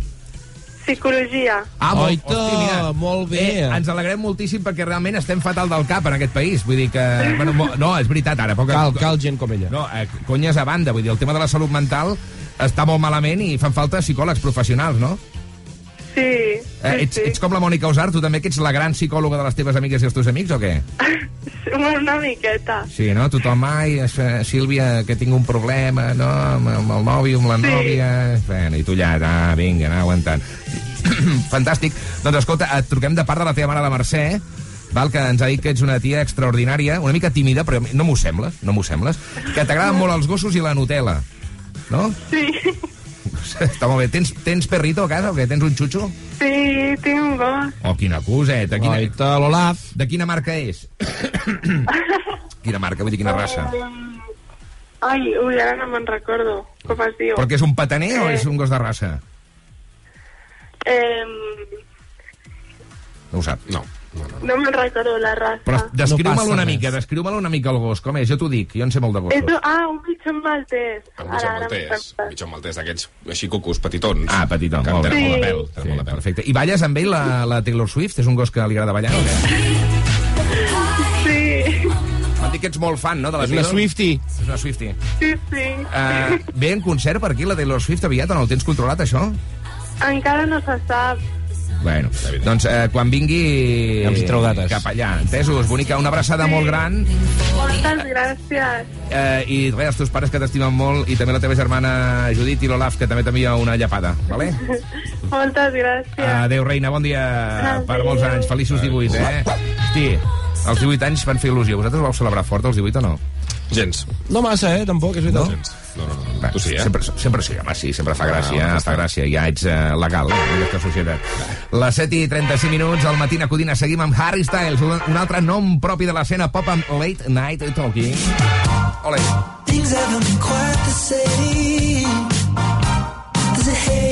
Speaker 23: Psicologia.
Speaker 4: Ah, molt,
Speaker 15: Oita,
Speaker 4: hosti, mira,
Speaker 15: molt bé.
Speaker 4: Eh, ens alegrem moltíssim perquè realment estem fatal del cap en aquest país. Vull dir que... Bueno, mo- no, és veritat, ara. Poca...
Speaker 15: Cal, cal gent com ella.
Speaker 4: No, eh, conyes a banda. Vull dir, el tema de la salut mental està molt malament i fan falta psicòlegs professionals, no?
Speaker 23: Sí,
Speaker 4: Eh,
Speaker 23: sí,
Speaker 4: ets,
Speaker 23: sí.
Speaker 4: ets com la Mònica Usar, tu també que ets la gran psicòloga de les teves amigues i els teus amics, o què? *laughs*
Speaker 23: Una miqueta.
Speaker 4: Sí, no? Tothom, ai, Sílvia, que tinc un problema, no?, amb, amb el nòvio, amb la
Speaker 23: Sí.
Speaker 4: nòvia... Bueno, I tu allà, ah, vinga, anar aguantant. *clears throat* Fantàstic. Doncs escolta, et truquem de part de la teva mare, la Mercè, val, que ens ha dit que ets una tia extraordinària, una mica tímida, però no m'ho sembles, no m'ho sembles, que t'agraden molt els gossos i la Nutella, no?
Speaker 23: Sí. *laughs*
Speaker 4: Està molt bé. Tens, tens perrito a casa o què? Tens un xutxo?
Speaker 23: Sí, tinc un gos.
Speaker 4: Oh, quina coseta. Quina...
Speaker 15: Oita, l'Olaf.
Speaker 4: De quina marca és? *coughs* quina marca, vull dir, quina raça?
Speaker 23: Um, ai, ui, ara no me'n recordo com es diu.
Speaker 4: Però que és un pataner o
Speaker 23: Eh.
Speaker 4: és un gos de raça?
Speaker 23: Eh,
Speaker 4: No ho sap.
Speaker 14: No.
Speaker 23: No me'n recordo la raça.
Speaker 4: Però descriu-me'l
Speaker 15: passa
Speaker 4: una mica, descriu-me'l una mica el gos. Com és? Jo t'ho dic, jo en sé molt de
Speaker 23: És,
Speaker 4: gossos.
Speaker 23: un- ah, un mitjón maltès.
Speaker 14: Un
Speaker 23: ara
Speaker 14: maltès.
Speaker 23: pensat.
Speaker 14: Mitjó maltès d'aquests així cucus, petitons.
Speaker 4: Ah, petitó,
Speaker 14: Que
Speaker 4: molt bé.
Speaker 14: tenen molt de pèl.
Speaker 4: Sí,
Speaker 14: molt de pèl.
Speaker 4: perfecte. I balles amb ell la, la Taylor Swift? És un gos que li agrada ballar o què?
Speaker 23: Sí,
Speaker 4: M'han dit que ets molt fan, no, de la
Speaker 15: És una? Swiftie.
Speaker 4: És una Swiftie.
Speaker 23: sí, sí.
Speaker 4: Uh, ve en concert per aquí la Taylor Swift aviat o no el tens controlat, això?
Speaker 23: Encara no se sap.
Speaker 4: Bueno, doncs eh, quan vingui...
Speaker 15: Ja ens hi treu dates.
Speaker 4: Cap allà, entesos? Bonica, una abraçada molt gran
Speaker 23: Moltes gràcies.
Speaker 4: eh, i res, els teus pares que t'estimen molt i també la teva germana Judit i l'Olaf que també t'envia una llapada, vale? *laughs*
Speaker 23: Moltes gràcies.
Speaker 4: Adéu, reina, bon dia per molts anys, feliços 18, eh? Hosti, els 18 anys van fer il·lusió. Vosaltres vau celebrar fort, els 18 o no?
Speaker 14: Gens.
Speaker 15: No massa, eh, tampoc, és veritat.
Speaker 14: Gens. No, no, no.
Speaker 4: Va,
Speaker 14: Tu sí, eh?
Speaker 4: Sempre, sempre sí, home, sí, sempre fa gràcia,
Speaker 14: home,
Speaker 4: fa gràcia. Ja ets eh, legal eh, en aquesta societat. Les 7 i 35 minuts, al matí a Codina, seguim amb Harry Styles, un, un altre nom propi de l'escena pop amb Late Night Talking. Ole.
Speaker 13: Things haven't been quite the same. There's a haze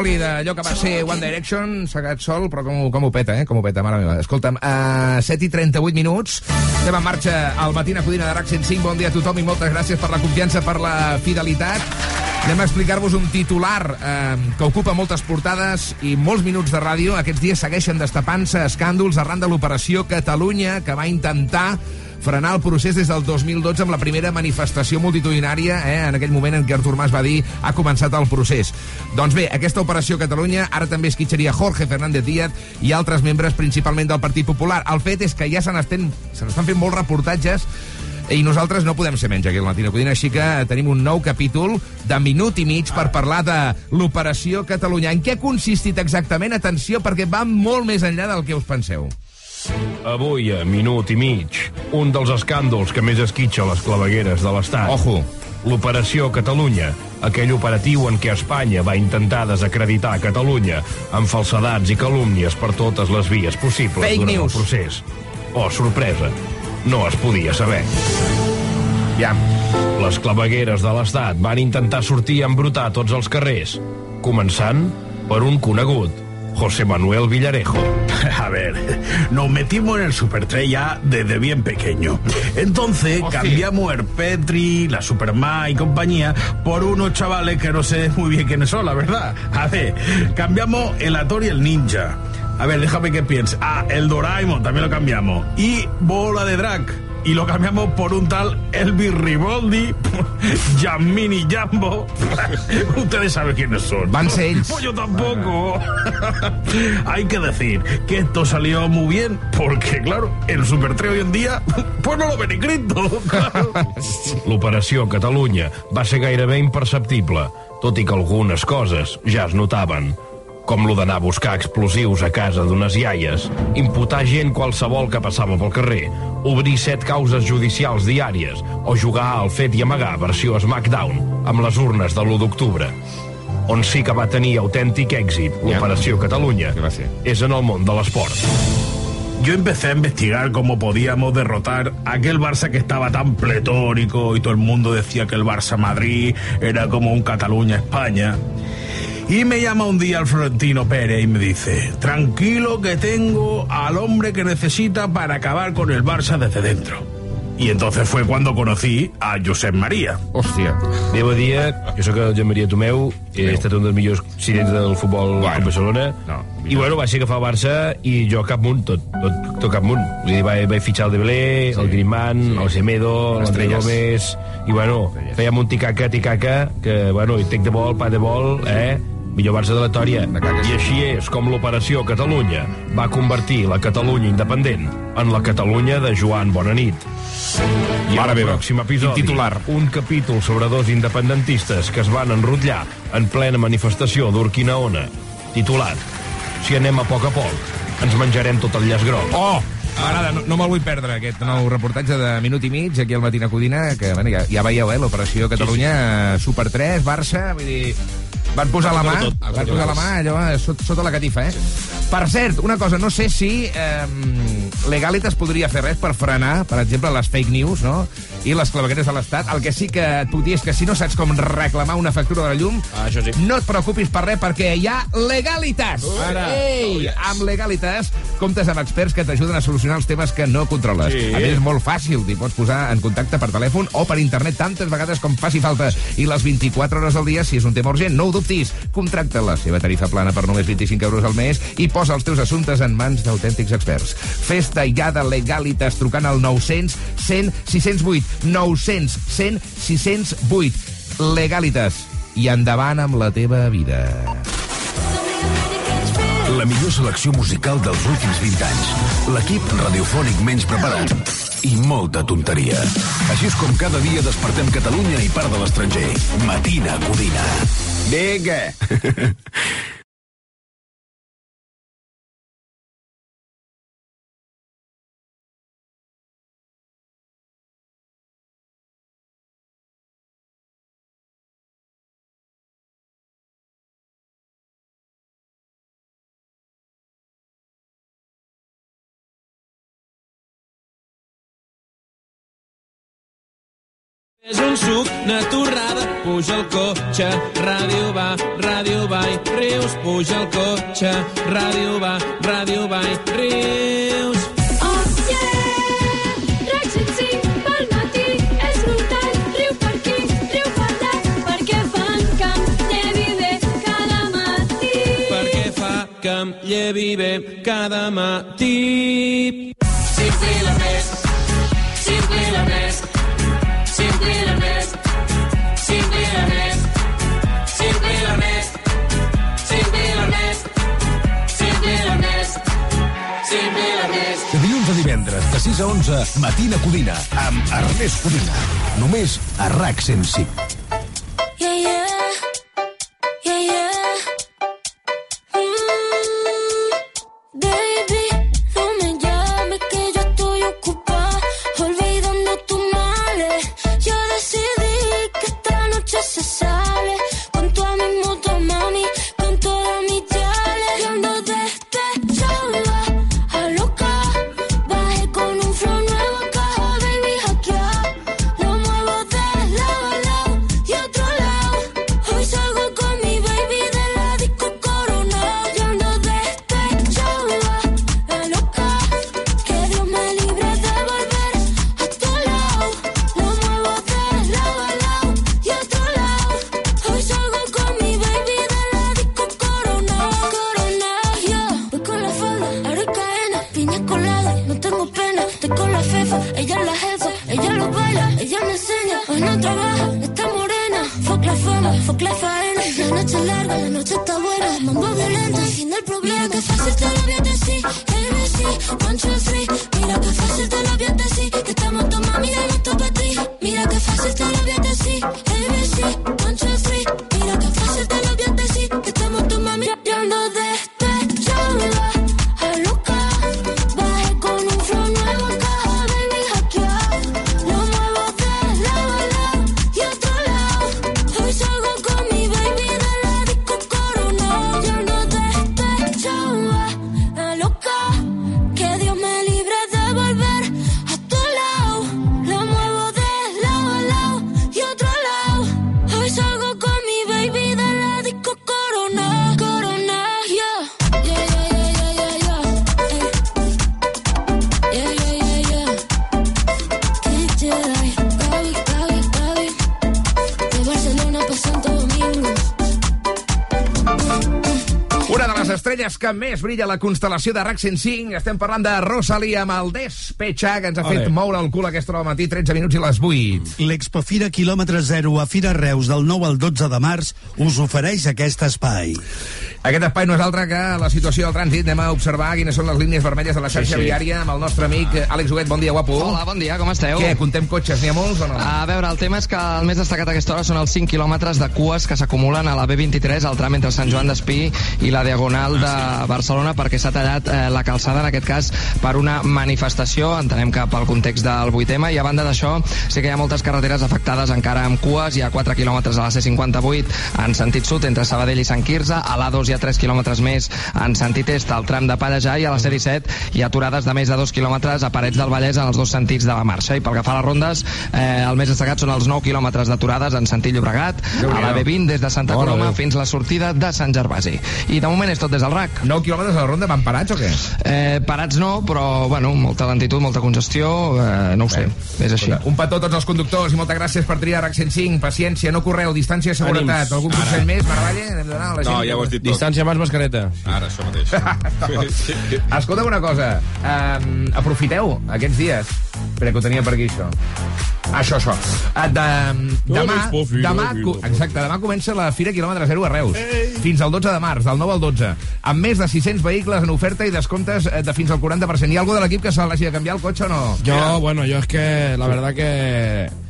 Speaker 4: monopoli d'allò que va ser One Direction, s'ha quedat sol, però com, com ho peta, eh? Com ho peta, mare meva. Escolta'm, uh, 7 i 38 minuts, estem en marxa al Matina Codina de RAC 105. Bon dia a tothom i moltes gràcies per la confiança, per la fidelitat. Anem a explicar-vos un titular eh, que ocupa moltes portades i molts minuts de ràdio. Aquests dies segueixen destapant-se escàndols arran de l'operació Catalunya, que va intentar frenar el procés des del 2012 amb la primera manifestació multitudinària, eh, en aquell moment en què Artur Mas va dir ha començat el procés. Doncs bé, aquesta operació Catalunya ara també esquitxaria Jorge Fernández Díaz i altres membres, principalment del Partit Popular. El fet és que ja se n'estan fent molts reportatges i nosaltres no podem ser menys aquí al Matina Codina, així que tenim un nou capítol de minut i mig per parlar de l'operació Catalunya. En què ha consistit exactament? Atenció, perquè va molt més enllà del que us penseu.
Speaker 15: Avui, a minut i mig, un dels escàndols que més esquitxa les clavegueres de l'Estat.
Speaker 4: Ojo.
Speaker 15: L'Operació Catalunya, aquell operatiu en què Espanya va intentar desacreditar Catalunya amb falsedats i calúmnies per totes les vies possibles
Speaker 4: Fake
Speaker 15: durant
Speaker 4: news.
Speaker 15: el procés. Oh, sorpresa, no es podia saber.
Speaker 4: Ja.
Speaker 15: Les clavegueres de l'Estat van intentar sortir a embrutar tots els carrers, començant per un conegut, José Manuel Villarejo. *laughs*
Speaker 24: A ver, nos metimos en el Supertré ya desde bien pequeño. Entonces
Speaker 15: Hostia.
Speaker 24: cambiamos el Petri, la Superma y compañía por unos chavales que no sé muy bien quiénes son, la verdad. A ver, cambiamos el Ator y el Ninja. A ver, déjame que piense. Ah, el Doraemon también lo cambiamos. Y Bola de Drag. Y lo cambiamos por un tal Elvis Riboldi, *laughs* Giammini Jambo. *laughs* Ustedes saben quiénes son.
Speaker 4: Van ells.
Speaker 24: Pues yo tampoco. *laughs* Hay que decir que esto salió muy bien porque, claro, el Super 3 hoy en día, pues no lo ve ni Cristo. claro.
Speaker 15: L'operació Catalunya va ser gairebé imperceptible, tot i que algunes coses ja es notaven, com lo d'anar a buscar explosius a casa d'unes iaies, imputar gent qualsevol que passava pel carrer, obrir set causes judicials diàries o jugar al fet i amagar versió SmackDown amb les urnes de l'1 d'octubre. On sí que va tenir autèntic èxit l'Operació Catalunya és en el món de l'esport.
Speaker 24: Yo empecé a investigar cómo podíamos derrotar a aquel Barça que estaba tan pletórico y todo el mundo decía que el Barça Madrid era como un Cataluña España. Y me llama un día el Florentino Pérez y me dice, tranquilo que tengo al hombre que necesita para acabar con el Barça desde dentro. Y entonces fue cuando conocí a Josep María.
Speaker 4: Hòstia.
Speaker 15: Bé, bon dia. Jo sóc el Joan Maria Tomeu. He estat un dels millors sirens del futbol bueno, Barcelona.
Speaker 4: No,
Speaker 15: I bueno, vaig ser agafar el Barça i jo cap munt, tot, tot, tot cap munt. Vull dir, vaig, vaig fitxar el Dembélé, sí. el Griezmann, sí. el Semedo, l'André. Gómez... I bueno, fèiem un ticaca, ticaca, que bueno, i tec de vol, pa de vol, eh?
Speaker 25: Millor Barça de la Tòria. I així és com l'Operació Catalunya va convertir la Catalunya independent en la Catalunya de Joan Bonanit. I
Speaker 14: Mare
Speaker 25: en el pròxim episodi,
Speaker 14: titular.
Speaker 25: un capítol sobre dos independentistes que es van enrotllar en plena manifestació d'Urquinaona. Titulat Si anem a poc a poc, ens menjarem tot el llaç groc.
Speaker 4: Oh! M'agrada, no, no me'l vull perdre, aquest nou reportatge de minut i mig, aquí al Matina Codina, que bueno, ja, ja veieu, eh, l'operació Catalunya, sí, sí. Super 3, Barça, vull dir... Van posar la mà,
Speaker 14: Tot, tot,
Speaker 4: van posar la mà allò eh, sota, sota la catifa, eh? Per cert, una cosa, no sé si eh, Legalitas podria fer res per frenar, per exemple, les fake news, no?, i les clavegueres de l'Estat. El que sí que et puc dir és que si no saps com reclamar una factura de la llum,
Speaker 15: Ah, això sí.
Speaker 4: no et preocupis per res, perquè hi ha Legalitas!
Speaker 15: Ara.
Speaker 4: Ei! Amb Legalitas comptes amb experts que t'ajuden a solucionar els temes que no controles.
Speaker 14: Sí.
Speaker 4: A més, és molt fàcil. T'hi pots posar en contacte per telèfon o per internet tantes vegades com faci falta. I les 24 hores al dia, si és un tema urgent, no ho dubtis. Contracta la seva tarifa plana per només 25 euros al mes i posa els teus assumptes en mans d'autèntics experts. Festa de Legalitas trucant al 900 100 608. 900 100 608. Legalitas. I endavant amb la teva vida.
Speaker 1: La millor selecció musical dels últims 20 anys. L'equip radiofònic menys preparat. I molta tonteria. Així és com cada dia despertem Catalunya i part de l'estranger. Matina Codina. Vinga! *laughs*
Speaker 21: És un suc, una torrada, puja el cotxe, ràdio va, ràdio va i rius, puja el cotxe, ràdio va, ràdio va i rius.
Speaker 26: Oh, yeah! RAC 105 pel matí és brutal. Riu per aquí, riu per allà, perquè fan que em llevi bé cada matí.
Speaker 21: Perquè fa que em llevi bé cada matí.
Speaker 26: Simpli la més, simpli la més,
Speaker 1: De dilluns a divendres, de 6 a 11, Matina Codina, amb Ernest Codina. Només a RAC 105.
Speaker 26: Yeah, yeah. Yeah, yeah. Que
Speaker 4: més brilla la constel·lació de RAC 105. Estem parlant de Rosalia amb el Despecha, que ens ha
Speaker 27: Ole.
Speaker 4: fet moure el cul aquesta hora al matí, 13 minuts i les 8.
Speaker 27: L'Expofira quilòmetre zero a Fira Reus del 9 al 12 de març us ofereix aquest espai.
Speaker 4: Aquest espai no és altre que la situació del trànsit. Anem a observar quines són les línies vermelles de la xarxa
Speaker 28: Sí, sí.
Speaker 4: viària amb el nostre amic Àlex Huguet. Bon dia, guapo.
Speaker 28: Hola, bon dia, com esteu?
Speaker 4: Què, contem cotxes? N'hi ha molts o no?
Speaker 28: A veure, el tema és que el més destacat a aquesta hora són els 5 quilòmetres de cues que s'acumulen a la B23, al tram entre Sant Joan d'Espí i la Diagonal de Barcelona, perquè s'ha tallat eh, la calçada, en aquest cas, per una manifestació, entenem que pel context del 8M, i a banda d'això, sí que hi ha moltes carreteres afectades encara amb cues, hi ha 4 quilòmetres a la C58 en sentit sud, entre Sabadell i Sant Quirze, a l'A2 hi ha 3 quilòmetres més en sentit est, al tram de Pallejà, i a la C17 hi ha aturades de més de 2 quilòmetres a Parets del Vallès en els dos sentits de la marxa. I pel que fa a les rondes, eh, el més destacat són els 9 quilòmetres d'aturades en sentit Llobregat, a la B20 des de Santa
Speaker 4: Mare
Speaker 28: Coloma
Speaker 4: Déu.
Speaker 28: fins la sortida de Sant Gervasi. I de moment és tot des del RAC.
Speaker 4: 9 quilòmetres a la ronda van parats o què?
Speaker 28: Eh, parats no, però bueno, molta lentitud, molta congestió, eh, no ho sé, és així.
Speaker 4: Un petó a tots els conductors i moltes gràcies per triar RAC 105. Paciència, no correu, distància, seguretat.
Speaker 15: Ànims.
Speaker 4: Algun
Speaker 15: Ara.
Speaker 4: consell més, Maravalle?
Speaker 14: No, ja ho has dit tot.
Speaker 15: Distància abans mascareta.
Speaker 14: Ara, això mateix. *laughs*
Speaker 4: Escolta'm una cosa, um, aprofiteu aquests dies, espera que ho tenia per aquí això. Això, això. Uh, de, demà,
Speaker 14: Fira,
Speaker 4: demà, exacte, demà comença la Fira Kilòmetre Zero a Reus. Fins al 12 de març, del 9 al 12. Amb més de 600 vehicles en oferta i descomptes eh, de fins al 40%. Hi ha algú de l'equip que se l'hagi de canviar el cotxe o no?
Speaker 15: Yo, bueno, yo es que la verdad que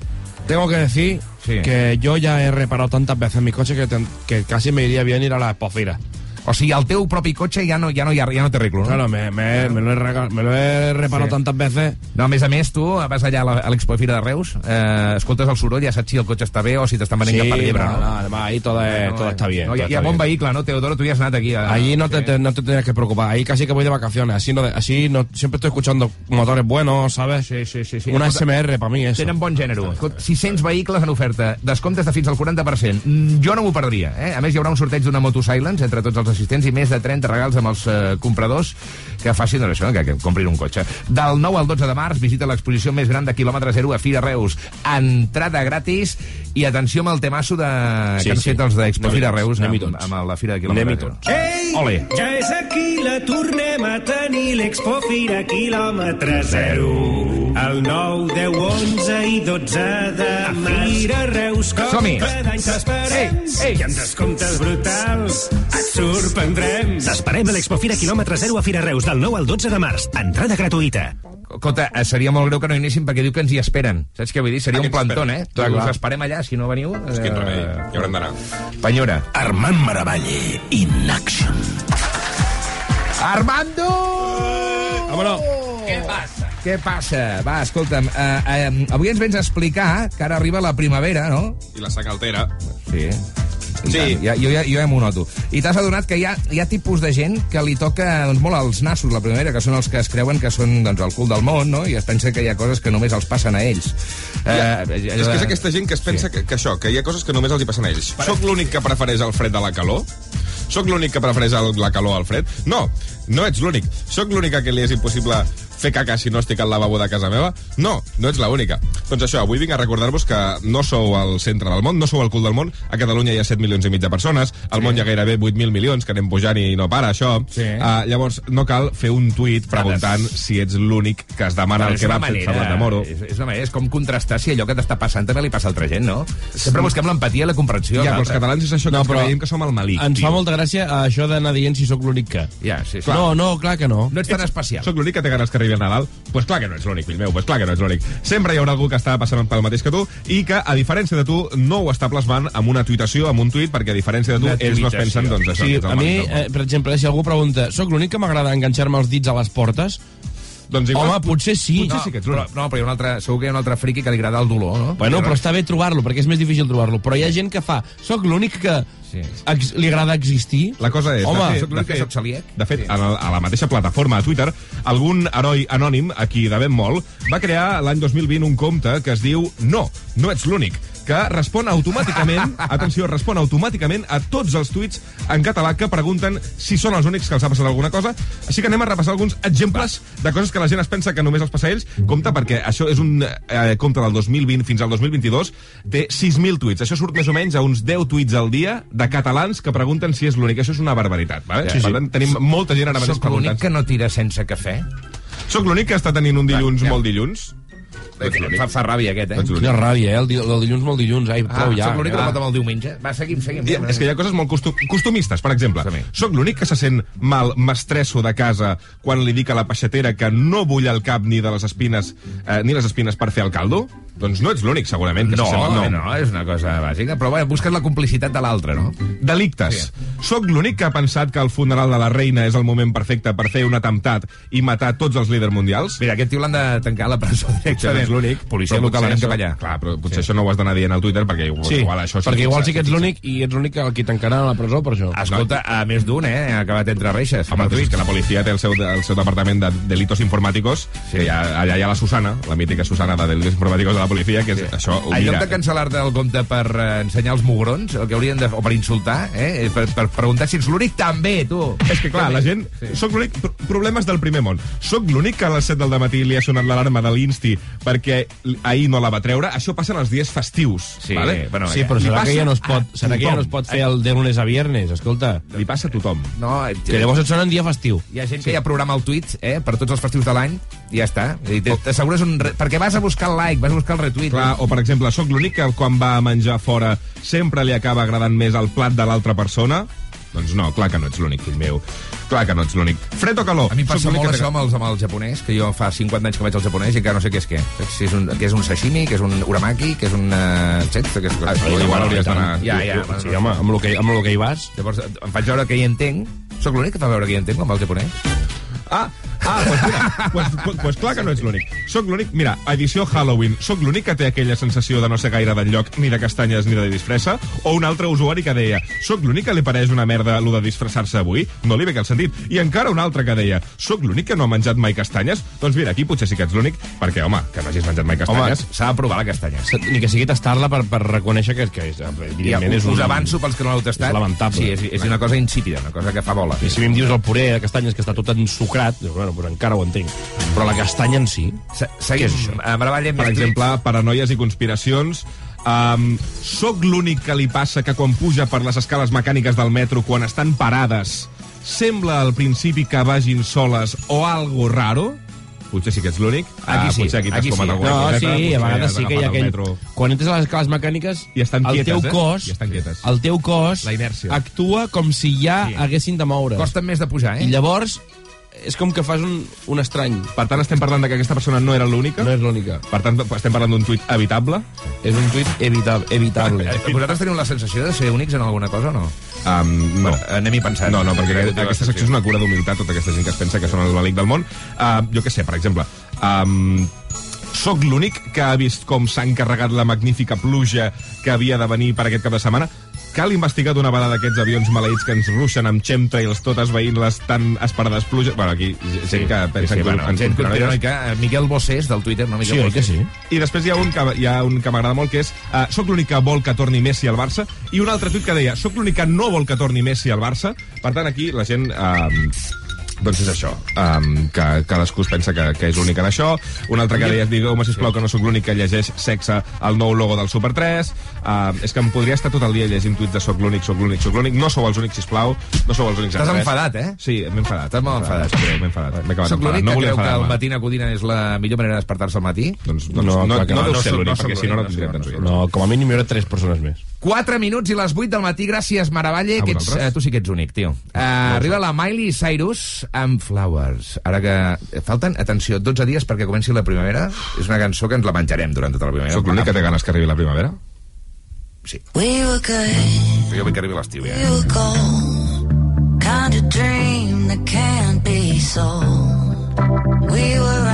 Speaker 15: tengo que decir que yo ya he reparado tantas veces mi coche que, que casi me iría bien ir a la Expofira.
Speaker 4: O sigui, el teu propi cotxe ja no, ja no, ja, ja no té arreglo, no?
Speaker 15: Claro, me, me, me lo he, rega- me lo he reparado
Speaker 4: Sí.
Speaker 15: tantas veces.
Speaker 4: No, a més a més, tu vas allà a la- a l'Expo Fira de Reus, eh, escoltes el soroll, ja saps si el cotxe està bé o si t'estan venint
Speaker 15: Sí,
Speaker 4: cap per llebre,
Speaker 15: no,
Speaker 4: no?
Speaker 15: no, además ahí todo, es- todo está bien.
Speaker 4: No,
Speaker 15: todo
Speaker 4: hi ha
Speaker 15: está
Speaker 4: bon vehicle, no, Teodoro? Tu ja has anat aquí. A...
Speaker 15: Allí no te, te- no te tienes que preocupar. Ahí casi que voy de vacaciones. Así no, de- así no siempre estoy escuchando motores buenos, ¿sabes?
Speaker 4: Sí, sí, sí. sí.
Speaker 15: Una
Speaker 4: Escolta,
Speaker 15: SMR para mí eso.
Speaker 4: Tenen bon gènere. Escolta, 600 vehicles en oferta, descomptes de fins al 40%. Mm, Jo no m'ho perdria. Eh? A més, hi haurà un sorteig d'una Moto Silence entre tots els assistents i més de 30 regals amb els eh, compradors que facin doncs, això, que, que comprin un cotxe. Del 9 al 12 de març visita l'exposició més gran de quilòmetre zero a Fira Reus. Entrada gratis i atenció amb el temasso de...
Speaker 15: Sí,
Speaker 4: que han
Speaker 15: sí.
Speaker 4: fet els d'Expo Fira
Speaker 15: tots,
Speaker 4: Reus amb,
Speaker 15: tots.
Speaker 4: amb la Fira de quilòmetre zero.
Speaker 29: Ei,
Speaker 4: Ole.
Speaker 29: ja és aquí, la tornem a tenir, l'Expo Fira quilòmetre zero. El 9, 10, 11 i 12 de Fira Reus, com cada any t'esperem.
Speaker 4: Ei, ei.
Speaker 29: I amb descomptes brutals et sorprendrem.
Speaker 30: T'esperem a l'Expo Fira quilòmetre zero a Fira Reus del 9 al 12 de març. Entrada gratuïta.
Speaker 4: Escolta, eh, seria molt greu que no hi anessin perquè diu que ens hi esperen. Saps què vull dir? Seria
Speaker 14: Ah, que
Speaker 4: un
Speaker 14: ens
Speaker 4: plantón, eh? Clar. Us esperem allà, si no veniu...
Speaker 14: És quin remei, hi haurem d'anar.
Speaker 4: Penyora.
Speaker 20: Armand Maravalle, in action.
Speaker 4: Armando!
Speaker 15: Vámonos.
Speaker 4: Què passa? Què passa? Va, escolta'm, eh, eh, avui ens vens a explicar que ara arriba la primavera, no?
Speaker 14: I la saca altera.
Speaker 4: Sí. I
Speaker 14: Sí.
Speaker 4: tant, ja, jo, ja, jo ja m'ho noto. I t'has adonat que hi ha, hi ha tipus de gent que li toca doncs, molt als nassos la primavera, que són els que es creuen que són doncs, el cul del món, no? I es pensa que hi ha coses que només els passen a ells.
Speaker 14: Ja,
Speaker 4: Eh,
Speaker 14: és que és aquesta gent que es pensa que, que això, que hi ha coses que només els hi passen a ells. Soc l'únic que prefereix el fred de la calor? Soc l'únic que prefereix el, la calor al fred? No, no ets l'únic. Soc l'única que li és impossible fer caca si no estic al lavabo de casa meva? No, no ets l'única. Doncs això, avui vinc a recordar-vos que no sou al centre del món, no sou al cul del món. A Catalunya hi ha 7 milions i mig de persones, al món hi ha gairebé 8.000 milions, que anem pujant i no para, això.
Speaker 4: Sí.
Speaker 14: Uh, llavors, no cal fer un tuit preguntant si ets l'únic que es demana
Speaker 4: Però
Speaker 14: el kebab sense blat de moro.
Speaker 4: És, és una manera, és com contrastar si allò que t'està passant també li passa a altra gent, no? Sempre busquem l'empatia i la comprensió.
Speaker 14: Ja, però els catalans és això que
Speaker 15: No,
Speaker 14: ens creiem que som el malic.
Speaker 15: Ens
Speaker 14: tio.
Speaker 15: fa molta gràcia això d'anar dient si sóc l'únic que.
Speaker 4: Ja, sí, sí.
Speaker 15: No, no, clar que no.
Speaker 4: No ets tan especial.
Speaker 14: Sóc l'únic que té ganes que arribi el Nadal? Doncs pues clar que no ets l'únic, fill meu, pues clar que no ets l'únic. Sempre hi haurà algú que està passant pel mateix que tu i que, a diferència de tu, no ho està plasmant amb una tuitació, amb un tuit, perquè a diferència de tu, ells no es pensen, doncs, això.
Speaker 15: Sí, a mi, eh, per exemple, si algú pregunta sóc l'únic que m'agrada enganxar-me els dits a les portes?
Speaker 14: Doncs
Speaker 15: igual, Home, potser sí.
Speaker 4: no, però, no, però hi ha un altre, segur que hi ha un altre friqui que li agrada el dolor, no?
Speaker 15: Bueno, però està bé trobar-lo, perquè és més difícil trobar-lo. Però hi ha gent que fa... Soc l'únic que ex li agrada existir?
Speaker 14: La cosa és,
Speaker 15: Home,
Speaker 14: de fet, de fet, de fet a, la, a la mateixa plataforma a Twitter, algun heroi anònim, a qui devem molt, va crear l'any 2020 un compte que es diu No, no ets l'únic, que respon automàticament, *laughs* atenció, respon automàticament a tots els tuits en català que pregunten si són els únics que els ha passat alguna cosa. Així que anem a repassar alguns exemples de coses que la gent es pensa que només els passa a ells. Compte, perquè això és un eh, compte del 2020 fins al 2022, té 6.000 tuits. Això surt més o menys a uns 10 tuits al dia de catalans que pregunten si és l'únic. Això és una barbaritat. Vale?
Speaker 4: Sí, sí.
Speaker 14: Per tant, tenim molta gent ara mateix
Speaker 4: Soc l'únic
Speaker 14: preguntant.
Speaker 4: que no tira sense cafè?
Speaker 14: Soc l'únic que està tenint un dilluns molt dilluns?
Speaker 4: Em fa, fa ràbia, aquest, eh?
Speaker 15: Quina ràbia, eh? El, di el dilluns molt dilluns. Ai, prou ja.
Speaker 4: Soc l'únic que
Speaker 15: ja.
Speaker 4: pot amb el diumenge. Va, seguim, seguim.
Speaker 14: I, és que hi ha coses molt costum, costumistes. Per exemple, sóc l'únic que se sent mal, m'estresso de casa quan li dic a la peixatera que no vull el cap ni de les espines eh, ni les espines per fer el caldo? Doncs no ets l'únic, segurament. Que
Speaker 4: No,
Speaker 14: mal.
Speaker 4: no, és una cosa bàsica. Però bé, busques la complicitat de l'altre, no?
Speaker 14: Delictes. Sóc l'únic que ha pensat que el funeral de la reina és el moment perfecte per fer un atemptat i matar tots els líders mundials?
Speaker 4: Mira, aquest tio l'han de tancar a la presó directament.
Speaker 14: és l'únic.
Speaker 4: Policia
Speaker 14: Però
Speaker 4: local, anem cap allà.
Speaker 14: Clar, però potser això no ho has d'anar dient al Twitter perquè igual,
Speaker 15: Sí,
Speaker 14: igual això...
Speaker 15: perquè igual sí que ets l'únic i ets l'únic que qui tancaran a la presó per això.
Speaker 4: Escolta, a més d'un, eh? Ha acabat entre reixes.
Speaker 14: Home, doncs és que la policia té el seu, el seu departament de delitos informàticos, sí. que hi ha, allà hi ha la Susana, la mítica Susana de delitos informàticos de la policia, que és, sí. això ho
Speaker 4: En lloc de cancel·lar-te el compte per eh, ensenyar els mugrons, el que haurien de... o per insultar, eh? Per, per preguntar si ets l'únic, també, tu.
Speaker 14: És que, clar, la gent... Sí. Soc l'únic... pro- Problemes del primer món. Soc l'únic que a les 7 del matí li ha sonat l'alarma de l'Insti perquè ahir no la va treure. Això passa en els dies festius.
Speaker 4: Sí,
Speaker 14: vale?
Speaker 4: bueno,
Speaker 15: Sí, però serà que ja no es pot, serà que ja no es pot fer el de lunes a viernes, escolta.
Speaker 14: Li passa a tothom.
Speaker 4: No,
Speaker 15: Que llavors et sona en dia festiu.
Speaker 4: Hi ha gent que ja programa el tuit eh, per tots els festius de l'any ja està. T'assegures un... re- Perquè vas a buscar el like, vas a buscar el retweet.
Speaker 14: Clar, o per exemple, sóc l'únic que quan va a menjar fora sempre li acaba agradant més el plat de l'altra persona? Doncs no, clar que no ets l'únic, fill meu. Clar que no ets l'únic. Fred o calor?
Speaker 4: A mi em passa molt
Speaker 14: que
Speaker 4: això amb, els, amb el japonès, que jo fa 50 anys que vaig al japonès i encara no sé què és què. Si és un, què és un sashimi, que és un uramaki, que és un... Uh, saps? Aquestes coses.
Speaker 14: Ah, igual hauries d'anar-
Speaker 4: Ja, ja.
Speaker 15: Sí, home, amb el que, amb el que hi vas.
Speaker 4: Llavors em faig veure que hi entenc. Sóc l'únic que fa veure que hi entenc amb el japonès.
Speaker 14: Ah, ah, doncs mira, pues, pues, pues clar que no ets l'únic. Soc l'únic, mira, edició Halloween, soc l'únic que té aquella sensació de no ser gaire d'enlloc, ni de castanyes, ni de disfressa, o un altre usuari que deia, soc l'únic que li pareix una merda lo de disfressar-se avui? No li ve el sentit. I encara un altre que deia, soc l'únic que no ha menjat mai castanyes? Doncs mira, aquí potser sí que ets l'únic, perquè, home, que no hagis menjat mai castanyes.
Speaker 4: S'ha de provar la castanya.
Speaker 15: Ni que sigui tastar-la per, per reconèixer que, que és,
Speaker 4: Ja,
Speaker 15: evidentment, és un...
Speaker 4: us avanço pels que no l'heu tastat.
Speaker 15: És lamentable.
Speaker 4: Sí, és, és una cosa insípida, una cosa que fa bola.
Speaker 15: I si mi em dius el puré de castanyes que està tot ensucrat, dius, bueno, pues encara ho entenc. Però la castanya en si...
Speaker 4: Se seguim.
Speaker 15: Què és això?
Speaker 4: A Maravall,
Speaker 14: Per exemple, paranoies i conspiracions. Um, soc l'únic que li passa que quan puja per les escales mecàniques del metro, quan estan parades, sembla al principi que vagin soles o algo raro? Potser sí que ets l'únic.
Speaker 4: Aquí
Speaker 14: Ah,
Speaker 4: sí,
Speaker 14: potser aquí t'has
Speaker 4: sí.
Speaker 14: alguna
Speaker 15: No,
Speaker 14: coseta,
Speaker 15: sí, a vegades sí que hi ha
Speaker 14: el
Speaker 15: aquell...
Speaker 14: metro.
Speaker 15: Quan entres a les escales mecàniques,
Speaker 14: I estan
Speaker 15: el
Speaker 14: quietes,
Speaker 15: teu
Speaker 14: eh?
Speaker 15: cos,
Speaker 14: I estan quietes.
Speaker 15: el teu cos
Speaker 14: La inèrcia.
Speaker 15: actua com si ja
Speaker 4: Sí.
Speaker 15: haguessin de moure's.
Speaker 4: Costa més de pujar, eh?
Speaker 15: I llavors és com que fas un, un estrany.
Speaker 14: Per tant, estem parlant de que aquesta persona no era l'única?
Speaker 15: No és l'única.
Speaker 14: Per tant, estem parlant d'un tuit evitable?
Speaker 15: És un tuit evitable. *laughs* evitable.
Speaker 4: Vosaltres teniu la sensació de ser únics en alguna cosa o no?
Speaker 14: Um, no.
Speaker 4: Anem-hi pensant.
Speaker 14: No, no, perquè
Speaker 4: Perquè
Speaker 14: aquesta, secció és una cura d'humilitat, tota aquesta gent que es pensa que són el balic del món. Uh, jo què sé, per exemple, um, soc l'únic que ha vist com s'ha encarregat la magnífica pluja que havia de venir per aquest cap de setmana. Cal investigar d'una vegada aquests avions maleïts que ens ruixen amb chemtrails, tot esveint les tan esperades pluges. Bueno, aquí gent que pensa
Speaker 4: sí,
Speaker 14: que
Speaker 4: bueno,
Speaker 14: ens
Speaker 4: gent conspiranoica. Miquel Bossés, del Twitter, no Miquel
Speaker 15: Sí,
Speaker 4: Bossés.
Speaker 15: que sí?
Speaker 14: I després hi ha un que, hi ha un que m'agrada molt, que és uh, soc l'únic que vol que torni Messi al Barça, i un altre tuit que deia soc l'únic que no vol que torni Messi al Barça. Per tant, aquí la gent... Uh, doncs és això, um, que cadascú es pensa que, que és únic en això. Un altre que deia, digueu-me, sisplau, que no sóc l'únic que llegeix sexe al nou logo del Super 3. Uh, és que em podria estar tot el dia llegint tuits de soc l'únic, soc l'únic, soc l'únic. No sou els únics, sisplau. No sou els únics en
Speaker 4: Estàs enfadat, eh?
Speaker 14: Sí, m'he enfadat.
Speaker 4: Estàs molt enfadat.
Speaker 14: M'he enfadat. M'he acabat
Speaker 4: Soc
Speaker 14: enfadat.
Speaker 4: l'únic
Speaker 14: No
Speaker 4: que
Speaker 14: volia
Speaker 4: creu que el matina codina és la millor manera de despertar-se al matí?
Speaker 14: Doncs, doncs
Speaker 15: No,
Speaker 14: no, no,
Speaker 15: clar que
Speaker 14: no,
Speaker 15: no.
Speaker 14: deu
Speaker 4: No
Speaker 14: ser
Speaker 4: sóc-
Speaker 14: l'únic,
Speaker 4: no sóc
Speaker 14: perquè si no, no
Speaker 4: l'únic,
Speaker 14: tindríem
Speaker 4: no
Speaker 14: tants
Speaker 4: sóc
Speaker 14: oients.
Speaker 15: No, com a mínim hi haurà tres persones més.
Speaker 4: 4 minuts i les 8 del matí. Gràcies, Maravalle, que ets, eh, tu sí que ets únic, tio. Uh, arriba la Miley Cyrus amb Flowers. Ara que eh, falten, atenció, 12 dies perquè comenci la primavera. És una cançó que ens la menjarem durant tota la primavera.
Speaker 14: Sóc l'únic que té ganes que arribi la primavera?
Speaker 4: Sí.
Speaker 26: We were good,
Speaker 4: Jo vull que arribi l'estiu,
Speaker 26: we
Speaker 4: ja.
Speaker 26: were gold. Kind of dream that can't be sold. We were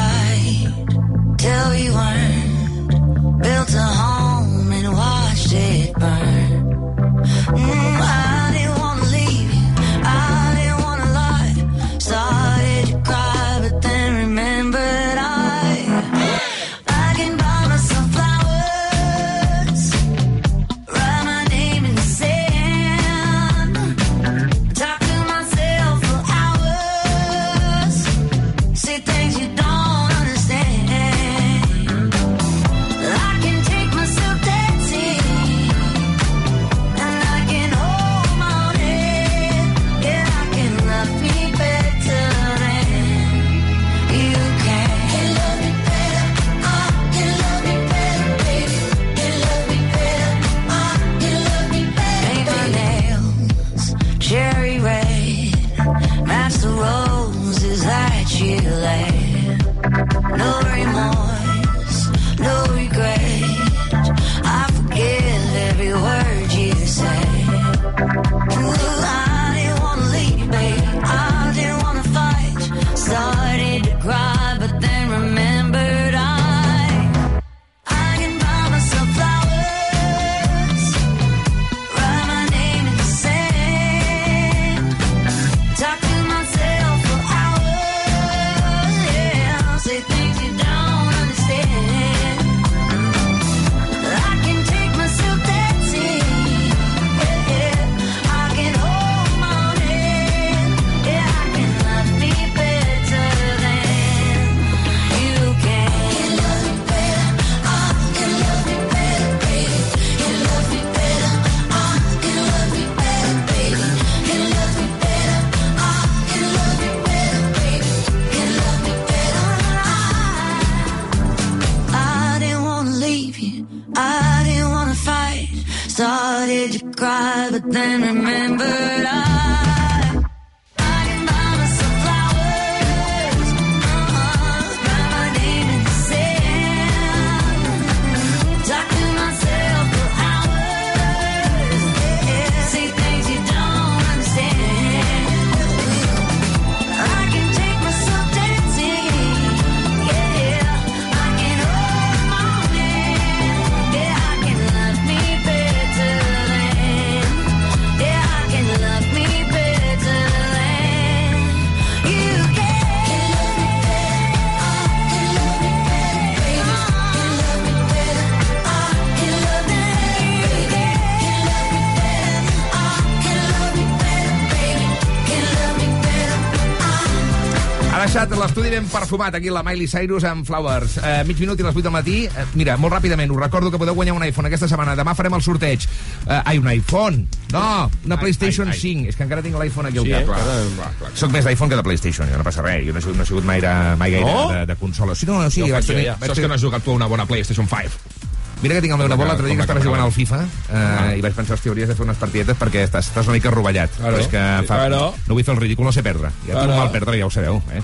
Speaker 4: l'estudi ben perfumat aquí la Miley Cyrus amb Flowers. Eh, mig minut i les 8 del matí. Eh, mira, molt ràpidament, us recordo que podeu guanyar un iPhone aquesta setmana. Demà farem el sorteig. Eh, ai, un iPhone! No, una PlayStation
Speaker 14: ai, ai.
Speaker 4: 5. És que encara tinc l'iPhone aquí al
Speaker 14: Sí,
Speaker 4: cap.
Speaker 14: clar, clar, clar.
Speaker 4: Soc més d'iPhone que de PlayStation, jo no passa res. Jo no he sigut, no he sigut mai, mai gaire
Speaker 14: No?
Speaker 4: de, de consola. Sí, no, no, sí,
Speaker 14: Ja ho
Speaker 4: vaig
Speaker 14: jo,
Speaker 4: tenir,
Speaker 14: ja.
Speaker 4: vaig
Speaker 14: Saps que no has jugat tu a una bona PlayStation 5?
Speaker 4: Mira que tinc el meu nebot l'altre dia que estava jugant al FIFA eh, i vaig pensar, hòstia, hauries de fer unes partidetes perquè estàs, estàs una mica rovellat.
Speaker 15: Claro.
Speaker 4: Però és que fa,
Speaker 15: Claro.
Speaker 4: no vull fer el ridícul, no sé perdre. Ja
Speaker 15: Claro.
Speaker 4: mal perdre, ja ho sabeu. Eh?